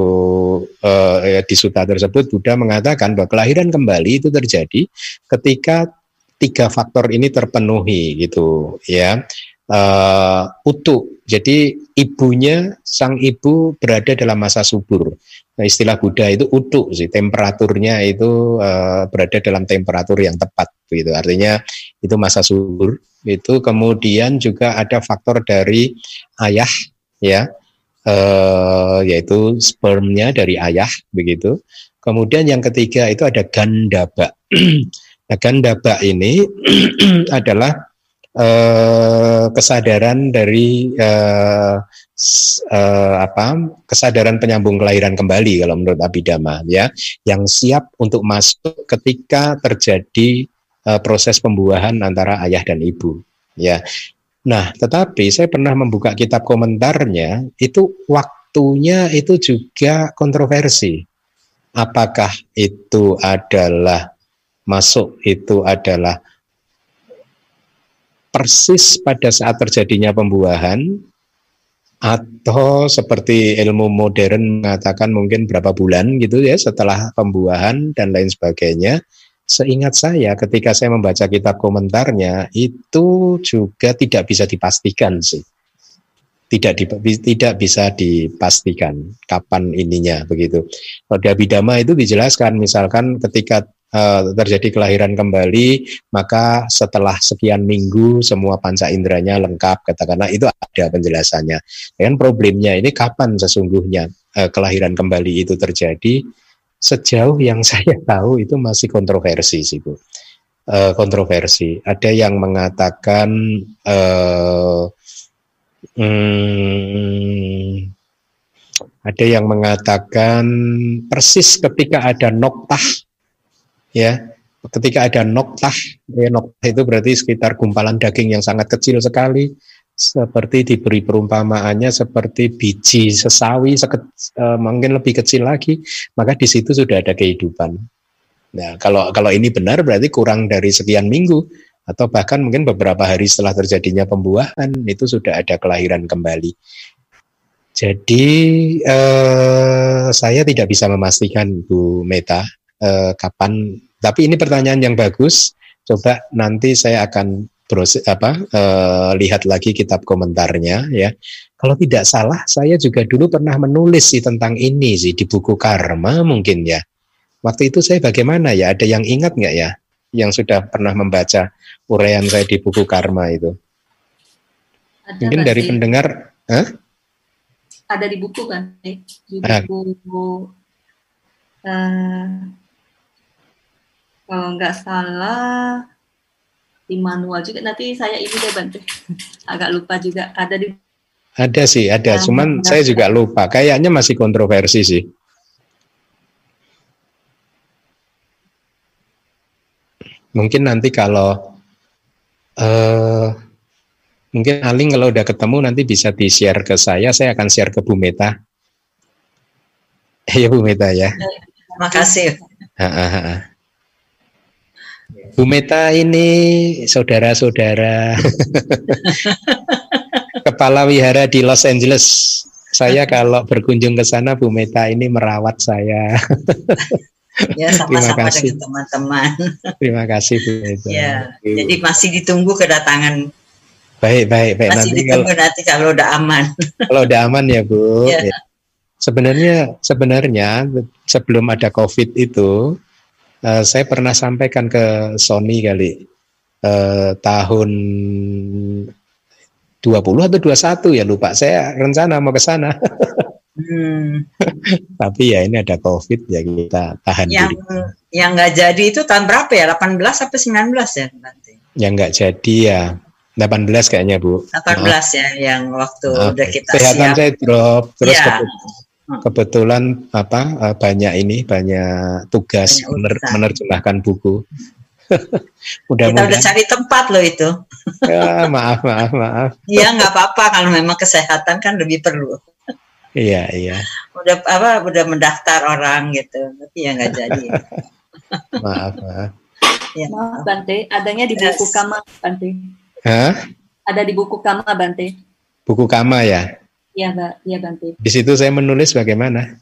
uh, di sutta tersebut Buddha mengatakan bahwa kelahiran kembali itu terjadi ketika tiga faktor ini terpenuhi gitu ya uh, utuh. Jadi ibunya sang ibu berada dalam masa subur. Nah, istilah Buddha itu utuh sih, temperaturnya itu uh, berada dalam temperatur yang tepat gitu. Artinya itu masa subur. Itu kemudian juga ada faktor dari ayah ya. Uh, yaitu spermnya dari ayah begitu. Kemudian yang ketiga itu ada gandaba. nah, gandaba ini adalah eh, kesadaran dari eh, eh, apa kesadaran penyambung kelahiran kembali kalau menurut Abhidhamma ya yang siap untuk masuk ketika terjadi eh, proses pembuahan antara ayah dan ibu ya. Nah tetapi saya pernah membuka kitab komentarnya itu waktunya itu juga kontroversi. Apakah itu adalah masuk itu adalah persis pada saat terjadinya pembuahan atau seperti ilmu modern mengatakan mungkin berapa bulan gitu ya setelah pembuahan dan lain sebagainya. Seingat saya ketika saya membaca kitab komentarnya itu juga tidak bisa dipastikan sih. Tidak di, tidak bisa dipastikan kapan ininya begitu. Kalau di Abhidhamma itu dijelaskan misalkan ketika uh, terjadi kelahiran kembali, maka setelah sekian minggu semua panca inderanya lengkap, katakanlah itu ada penjelasannya. Dan problemnya ini kapan sesungguhnya uh, kelahiran kembali itu terjadi? Sejauh yang saya tahu itu masih kontroversi sih Bu. Uh, kontroversi. Ada yang mengatakan uh, hmm, ada yang mengatakan persis ketika ada noktah, ya, ketika ada noktah, ya, noktah itu berarti sekitar gumpalan daging yang sangat kecil sekali, seperti diberi perumpamaannya seperti biji sesawi seket, uh, mungkin lebih kecil lagi, maka di situ sudah ada kehidupan. Nah, kalau kalau ini benar berarti kurang dari sekian minggu atau bahkan mungkin beberapa hari setelah terjadinya pembuahan itu sudah ada kelahiran kembali. Jadi eh, saya tidak bisa memastikan Bu Meta eh, kapan. Tapi ini pertanyaan yang bagus. Coba nanti saya akan proses apa eh, lihat lagi kitab komentarnya ya. Kalau tidak salah, saya juga dulu pernah menulis sih tentang ini sih di buku Karma mungkin ya. Waktu itu saya bagaimana ya? Ada yang ingat nggak ya? Yang sudah pernah membaca uraian saya di buku Karma itu? Ada mungkin dari pendengar, huh? ada di buku kan di buku uh, kalau nggak salah di manual juga nanti saya ini deh bantu agak lupa juga ada di ada sih ada nah, cuman ada. saya juga lupa kayaknya masih kontroversi sih mungkin nanti kalau uh, Mungkin Aling kalau udah ketemu nanti bisa di-share ke saya, saya akan share ke Bu Meta. Ya Bu Meta ya. Terima kasih. Bu Meta ini saudara-saudara kepala wihara di Los Angeles. Saya kalau berkunjung ke sana Bu Meta ini merawat saya. ya sama-sama dengan teman-teman. Terima kasih Bu Meta. Ya, jadi masih ditunggu kedatangan Baik, baik, baik. Masih nanti kalau, nanti kalau udah aman. Kalau udah aman ya, Bu. Ya. Sebenarnya sebenarnya sebelum ada Covid itu uh, saya pernah sampaikan ke Sony kali uh, tahun 20 atau 21 ya lupa. Saya rencana mau ke sana. hmm. Tapi ya ini ada Covid ya kita tahan yang, diri. Yang nggak jadi itu tahun berapa ya? 18 sampai 19 ya nanti? Yang nggak jadi ya 18 kayaknya Bu. 18 Maaf. ya yang waktu Maaf. udah kita Kesehatan siap. saya drop terus ya. Kebetulan apa eh, banyak ini banyak tugas banyak mener, menerjemahkan buku. udah kita udah cari tempat loh itu. ya, maaf maaf maaf. Iya nggak apa-apa kalau memang kesehatan kan lebih perlu. Iya iya. Udah apa udah mendaftar orang gitu tapi ya nggak jadi. maaf maaf. Ya. Maaf Bante, adanya di buku yes. Kama Bante. Hah? Ada di buku Kama Bante. Buku Kama ya? Iya, Mbak. Iya, Bante. Di situ saya menulis bagaimana?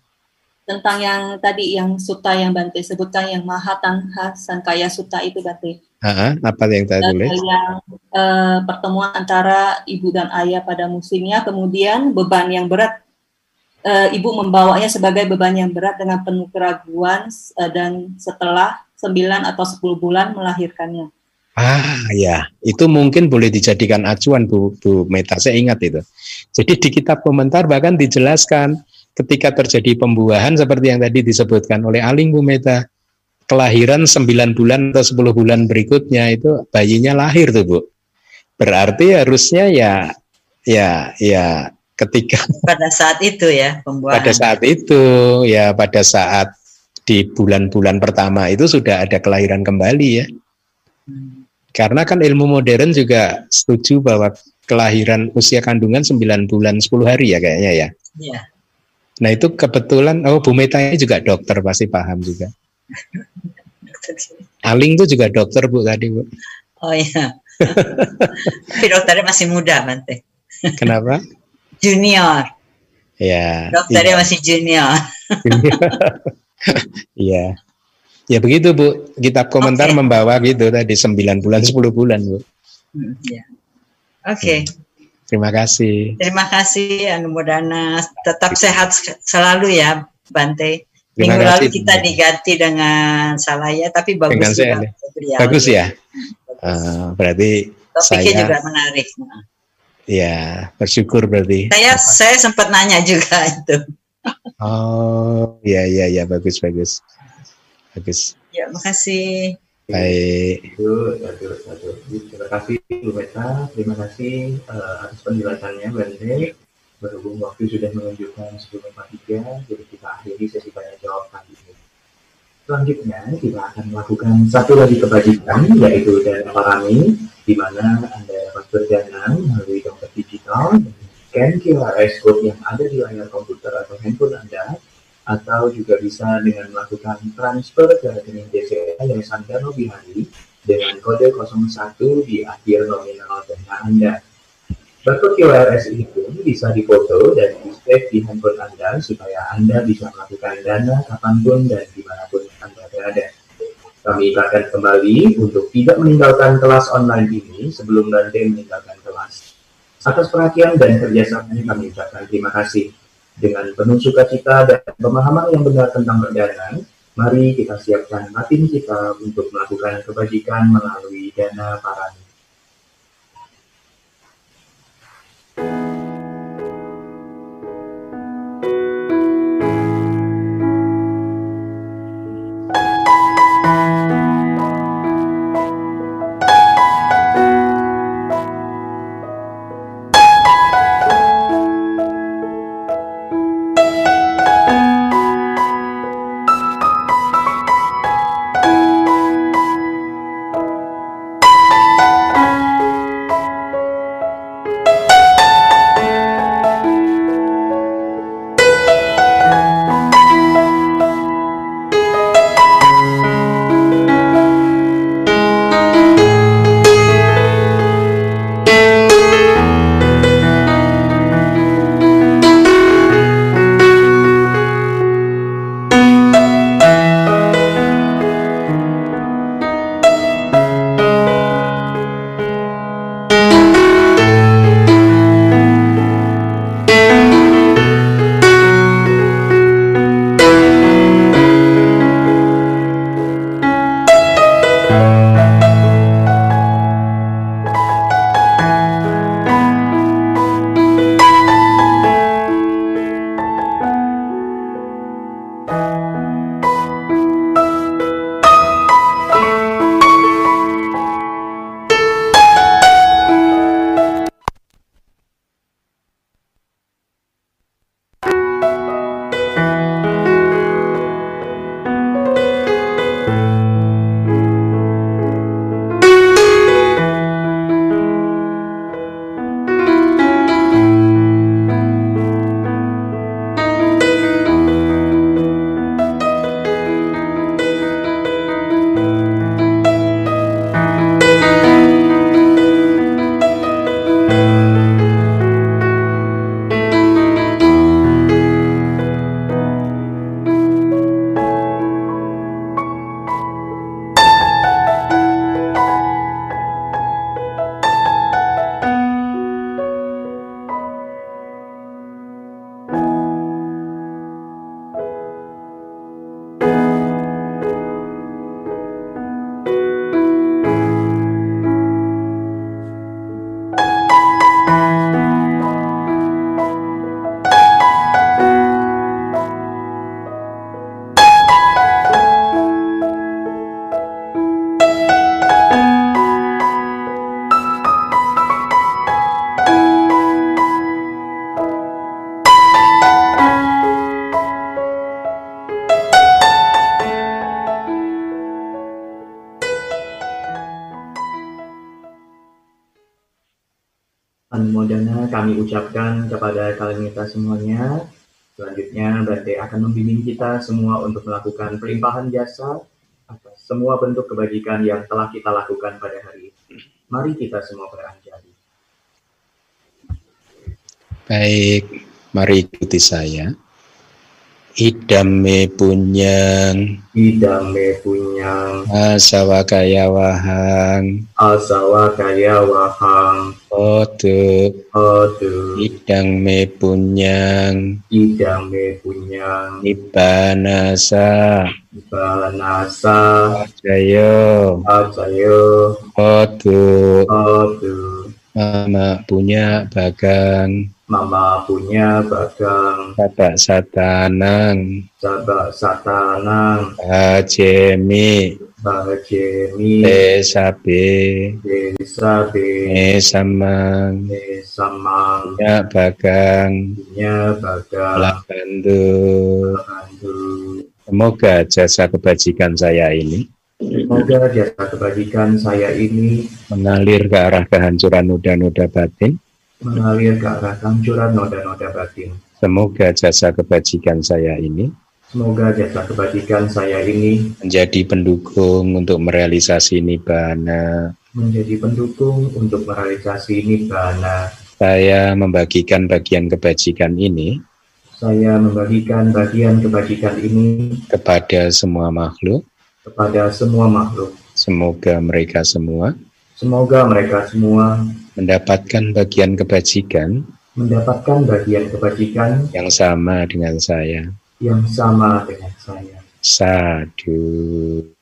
Tentang yang tadi yang suta yang Bante sebutkan yang Mahatanha Sankaya Suta itu Bante. Ha, apa yang saya tulis? Yang uh, pertemuan antara ibu dan ayah pada musimnya, kemudian beban yang berat uh, ibu membawanya sebagai beban yang berat dengan penuh keraguan uh, dan setelah 9 atau 10 bulan melahirkannya. Ah ya, itu mungkin boleh dijadikan acuan Bu, Bu Meta. Saya ingat itu. Jadi di kitab komentar bahkan dijelaskan ketika terjadi pembuahan seperti yang tadi disebutkan oleh Aling Bu Meta, kelahiran 9 bulan atau 10 bulan berikutnya itu bayinya lahir tuh Bu. Berarti harusnya ya ya ya ketika pada saat itu ya pembuahan. Pada saat itu ya pada saat di bulan-bulan pertama itu sudah ada kelahiran kembali ya. Hmm. Karena kan ilmu modern juga setuju bahwa kelahiran usia kandungan 9 bulan 10 hari ya kayaknya ya. Iya. Nah itu kebetulan, oh Bu Meta ini juga dokter pasti paham juga. Aling itu juga dokter Bu tadi Bu. Oh iya. Tapi dokternya masih muda nanti. Kenapa? junior. Ya. Dokternya iya. masih junior. Iya. Ya begitu Bu, kitab komentar okay. membawa gitu tadi 9 bulan 10 bulan Bu. Hmm, ya. Oke. Okay. Terima kasih. Terima kasih Anu Modana. Tetap sehat selalu ya Bante. Terima Minggu lalu kita diganti dengan Salaya, tapi bagus dengan juga. Saya, bagus ya. Uh, berarti Topiknya saya, juga menarik. Ya, bersyukur berarti. Saya Apa? saya sempat nanya juga itu. Oh, ya ya ya bagus bagus. Bagus. Ya, makasih. Baik. Terima kasih Bu Meta, terima kasih uh, atas penjelasannya Bante berhubung waktu sudah menunjukkan 10.43, jadi kita akhiri sesi tanya jawab kali ini. Selanjutnya, kita akan melakukan satu lagi kebajikan, yaitu dana parami, di mana Anda dapat berdana melalui dompet digital, scan QR code yang ada di layar komputer atau handphone Anda, atau juga bisa dengan melakukan transfer ke rekening DCA Yayasan Dano Bihari dengan kode 01 di akhir nominal dana Anda. Barcode QRS itu bisa difoto dan di-save di handphone Anda supaya Anda bisa melakukan dana kapan pun dan di mana pun Anda berada. Kami akan kembali untuk tidak meninggalkan kelas online ini sebelum Bante meninggalkan kelas. Atas perhatian dan kerjasamanya kami ucapkan terima kasih. Dengan penuh sukacita dan pemahaman yang benar tentang perdana, mari kita siapkan batin kita untuk melakukan kebajikan melalui dana parani. ucapkan kepada kalian kita semuanya. Selanjutnya, Bante akan membimbing kita semua untuk melakukan pelimpahan jasa atas semua bentuk kebajikan yang telah kita lakukan pada hari ini. Mari kita semua beranjali. Baik, mari ikuti saya. Idame punyang. Idame punyang. Asawa kaya wahang. Asawa kaya wahang. Otu Otu Idang me punyang. Idang me punyang. Ibanasa. Ibanasa. Ajayo Ajayo Otu Otu Mama punya bagang Mama punya bagang Bapak satanang Bapak satanang Bajemi Bajemi Desabe Desabe Nesamang Nesamang Punya bagang Punya bagang Labandu Labandu Semoga jasa kebajikan saya ini Semoga jasa kebajikan saya ini mengalir ke arah kehancuran noda-noda batin mengalir ke arah kehancuran noda-noda batin. Semoga jasa kebajikan saya ini Semoga jasa kebajikan saya ini menjadi pendukung untuk merealisasi nibbana. menjadi pendukung untuk merealisasi nibbana. Saya membagikan bagian kebajikan ini Saya membagikan bagian kebajikan ini kepada semua makhluk. kepada semua makhluk. Semoga mereka semua Semoga mereka semua mendapatkan bagian kebajikan mendapatkan bagian kebajikan yang sama dengan saya. yang sama dengan saya. Sadu.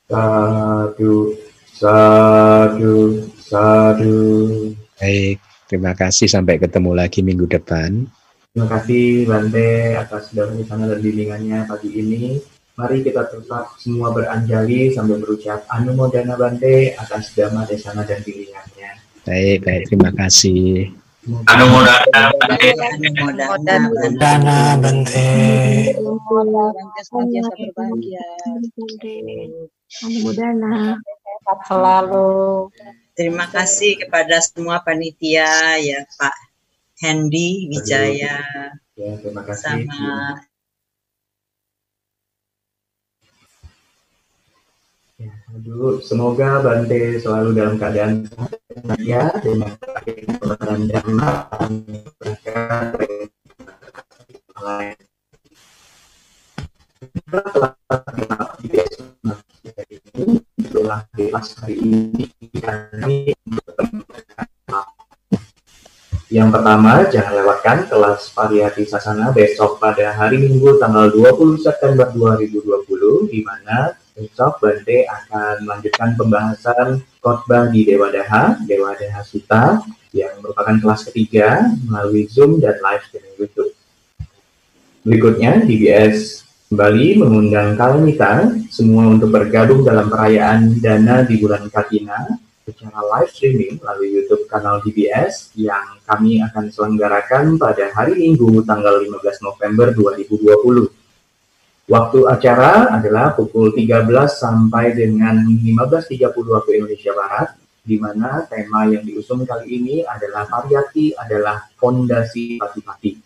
Sadu, sadu, sadu. Baik, terima kasih. Sampai ketemu lagi minggu depan. Terima kasih Bante atas sana dan bimbingannya pagi ini. Mari kita tetap semua beranjali sambil berucap Anumodana Bante atas dhamma desana dan bimbingannya. Baik, baik. Terima kasih. Anumodana Bante. Dana Bante. senantiasa berbahagia. Anumodana. Sehat selalu. Terima kasih kepada semua panitia ya Pak Hendy Wijaya Ya, terima kasih. sama Aduh, semoga Bante selalu dalam keadaan ya. Dengan hari ini kami yang pertama, jangan lewatkan kelas variasi sasana besok pada hari Minggu tanggal 20 September 2020, di mana besok Bante akan melanjutkan pembahasan khotbah di Dewa Daha, Dewa Daha Sutta, yang merupakan kelas ketiga melalui Zoom dan live streaming YouTube. Berikutnya, DBS kembali mengundang Kalenita semua untuk bergabung dalam perayaan Dana di bulan Katina secara live streaming melalui YouTube kanal DBS yang kami akan selenggarakan pada hari Minggu tanggal 15 November 2020. Waktu acara adalah pukul 13 sampai dengan 15.30 waktu Indonesia Barat, di mana tema yang diusung kali ini adalah Pariyati adalah fondasi pati-pati.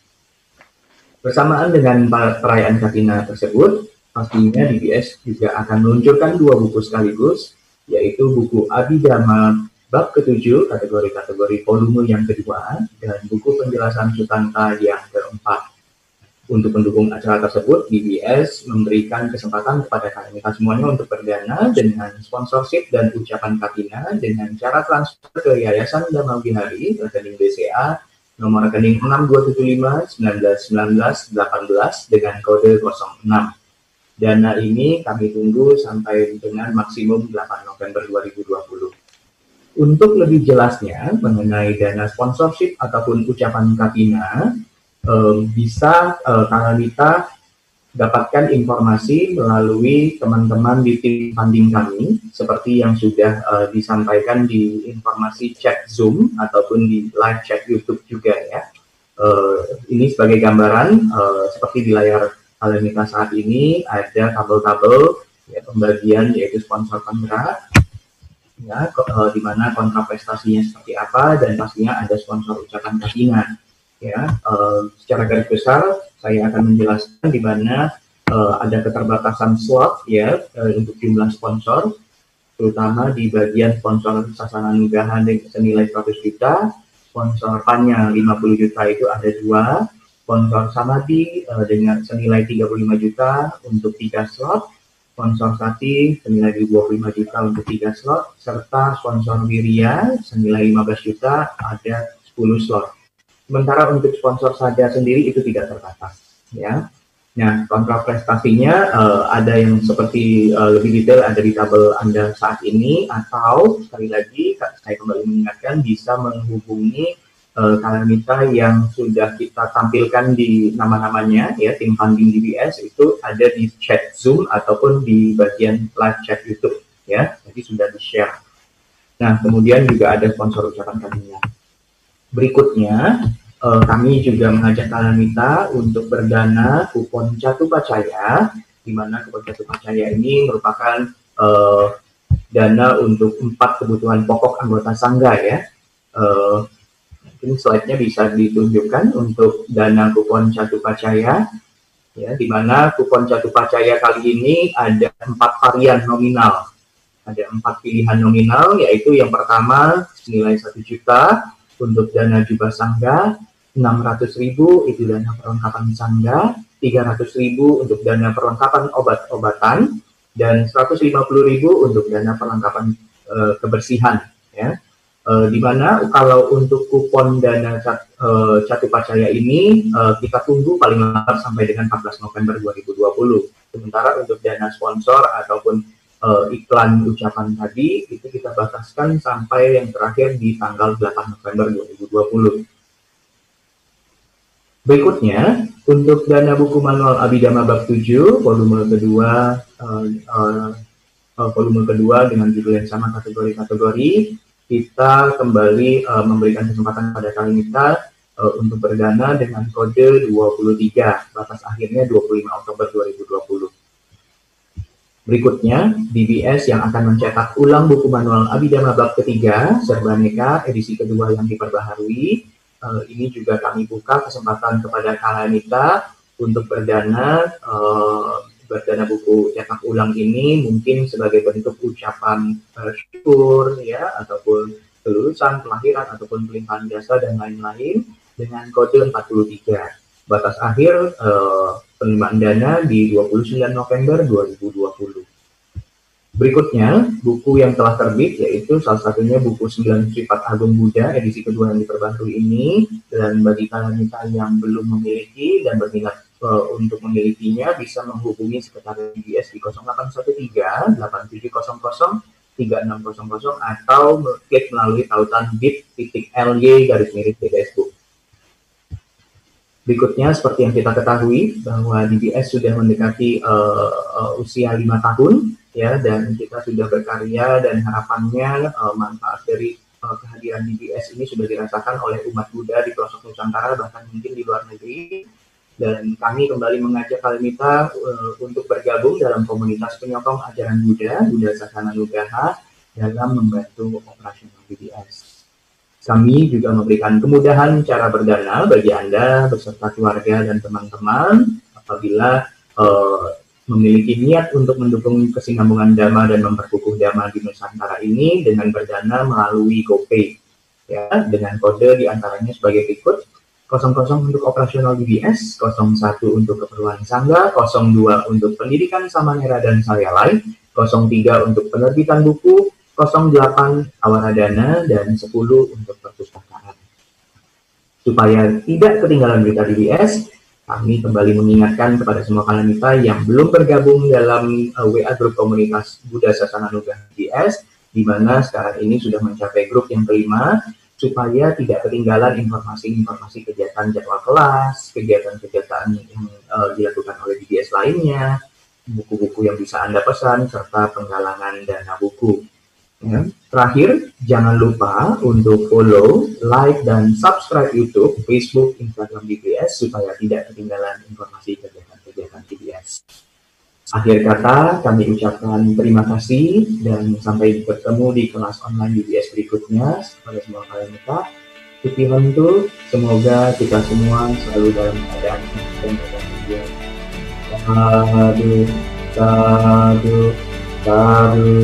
Bersamaan dengan perayaan Katina tersebut, pastinya DBS juga akan meluncurkan dua buku sekaligus, yaitu buku Abhidhamma bab ketujuh kategori-kategori volume yang kedua dan buku penjelasan Sutanta yang keempat. Untuk mendukung acara tersebut, BBS memberikan kesempatan kepada kalian semuanya untuk berdana dengan sponsorship dan ucapan Katina dengan cara transfer ke Yayasan Dhamma Wihari, rekening BCA, nomor rekening 6275 1919 18 dengan kode 06. Dana ini kami tunggu sampai dengan maksimum 8 November 2020. Untuk lebih jelasnya mengenai dana sponsorship ataupun ucapan Katina, bisa eh, Kanalita dapatkan informasi melalui teman-teman di tim funding kami, seperti yang sudah eh, disampaikan di informasi chat Zoom ataupun di live chat YouTube juga ya. Eh, ini sebagai gambaran, eh, seperti di layar Alemita saat ini ada tabel-tabel ya, pembagian yaitu sponsor kontrak ya eh, di mana kontrak prestasinya seperti apa dan pastinya ada sponsor ucapan katingan ya eh, secara garis besar saya akan menjelaskan di mana eh, ada keterbatasan slot ya eh, untuk jumlah sponsor terutama di bagian sponsor sasana nugahan dengan senilai 100 juta. Sponsor pannya 50 juta itu ada dua. Sponsor Samadi uh, dengan senilai 35 juta untuk tiga slot, sponsor Sati senilai 25 juta untuk tiga slot, serta sponsor Wiria senilai 15 juta ada 10 slot. Sementara untuk sponsor saja sendiri itu tidak terbatas, ya. Nah, kontrak prestasinya uh, ada yang seperti uh, lebih detail ada di tabel Anda saat ini atau sekali lagi saya kembali mengingatkan bisa menghubungi uh, Kalamita yang sudah kita tampilkan di nama-namanya ya tim funding DBS itu ada di chat Zoom ataupun di bagian live chat YouTube ya jadi sudah di share. Nah kemudian juga ada sponsor ucapan kalinya. Berikutnya uh, kami juga mengajak Kalamita untuk berdana kupon Catu Pacaya di mana kupon Catu Pacaya ini merupakan uh, dana untuk empat kebutuhan pokok anggota sangga ya. Uh, ini slide-nya bisa ditunjukkan untuk dana kupon Catu Pacaya, ya, di mana kupon Catu Pacaya kali ini ada empat varian nominal. Ada empat pilihan nominal, yaitu yang pertama senilai satu juta untuk dana jubah sangga, 600 ribu itu dana perlengkapan sangga, 300 ribu untuk dana perlengkapan obat-obatan, dan 150 ribu untuk dana perlengkapan e, kebersihan. Ya uh, di mana kalau untuk kupon dana cat, uh, Catu Pacaya ini uh, kita tunggu paling lambat sampai dengan 14 November 2020. Sementara untuk dana sponsor ataupun uh, iklan ucapan tadi itu kita bataskan sampai yang terakhir di tanggal 8 November 2020. Berikutnya, untuk dana buku manual Abidama Bab 7, volume kedua, uh, uh, volume kedua dengan judul yang sama kategori-kategori, kita kembali uh, memberikan kesempatan pada Kalimita uh, untuk berdana dengan kode 23, batas akhirnya 25 Oktober 2020. Berikutnya, DBS yang akan mencetak ulang buku manual Abidama bab ketiga, Serbaneka, edisi kedua yang diperbaharui. Uh, ini juga kami buka kesempatan kepada Kalanita untuk berdana uh, berdana buku cetak ulang ini mungkin sebagai bentuk ucapan uh, syukur ya ataupun kelulusan, kelahiran ataupun pelimpahan jasa dan lain-lain dengan kode 43. Batas akhir uh, penerimaan dana di 29 November 2020. Berikutnya, buku yang telah terbit yaitu salah satunya buku 9 Sifat Agung Buddha edisi kedua yang diperbarui ini dan bagi kalian yang belum memiliki dan berminat uh, untuk memilikinya bisa menghubungi sekretariat DBS di 0813 8700 3600 atau klik melalui tautan bit.ly garis miring DBS Book. Berikutnya, seperti yang kita ketahui bahwa DBS sudah mendekati uh, uh, usia lima tahun, ya, dan kita sudah berkarya dan harapannya uh, manfaat dari uh, kehadiran DBS ini sudah dirasakan oleh umat Buddha di pelosok Nusantara bahkan mungkin di luar negeri dan kami kembali mengajak Kalimita uh, untuk bergabung dalam komunitas penyokong ajaran Buddha, Buddha Sasana Nugraha, dalam membantu operasional BBS. Kami juga memberikan kemudahan cara berdana bagi Anda beserta keluarga dan teman-teman apabila uh, memiliki niat untuk mendukung kesinambungan dhamma dan memperkukuh dhamma di Nusantara ini dengan berdana melalui GoPay. Ya, dengan kode di antaranya sebagai berikut 00 untuk operasional DBS, 01 untuk keperluan sangga, 02 untuk pendidikan Samanera dan saya lain, 03 untuk penerbitan buku, 08 awaradana, dan 10 untuk perpustakaan. Supaya tidak ketinggalan berita DBS, kami kembali mengingatkan kepada semua kalian kita yang belum bergabung dalam uh, WA grup komunitas Buddha Sasana Nugraha DBS, di mana sekarang ini sudah mencapai grup yang kelima, supaya tidak ketinggalan informasi-informasi kegiatan jadwal kelas, kegiatan-kegiatan yang uh, dilakukan oleh DBS lainnya, buku-buku yang bisa Anda pesan, serta penggalangan dana buku. Ya. Terakhir, jangan lupa untuk follow, like, dan subscribe YouTube, Facebook, Instagram DBS supaya tidak ketinggalan informasi kegiatan-kegiatan DBS. Akhir kata, kami ucapkan terima kasih dan sampai bertemu di kelas online UBS berikutnya pada semua kalian kita. Tuhan itu semoga kita semua selalu dalam keadaan dan bahagia. Sadu, sadu, sadu.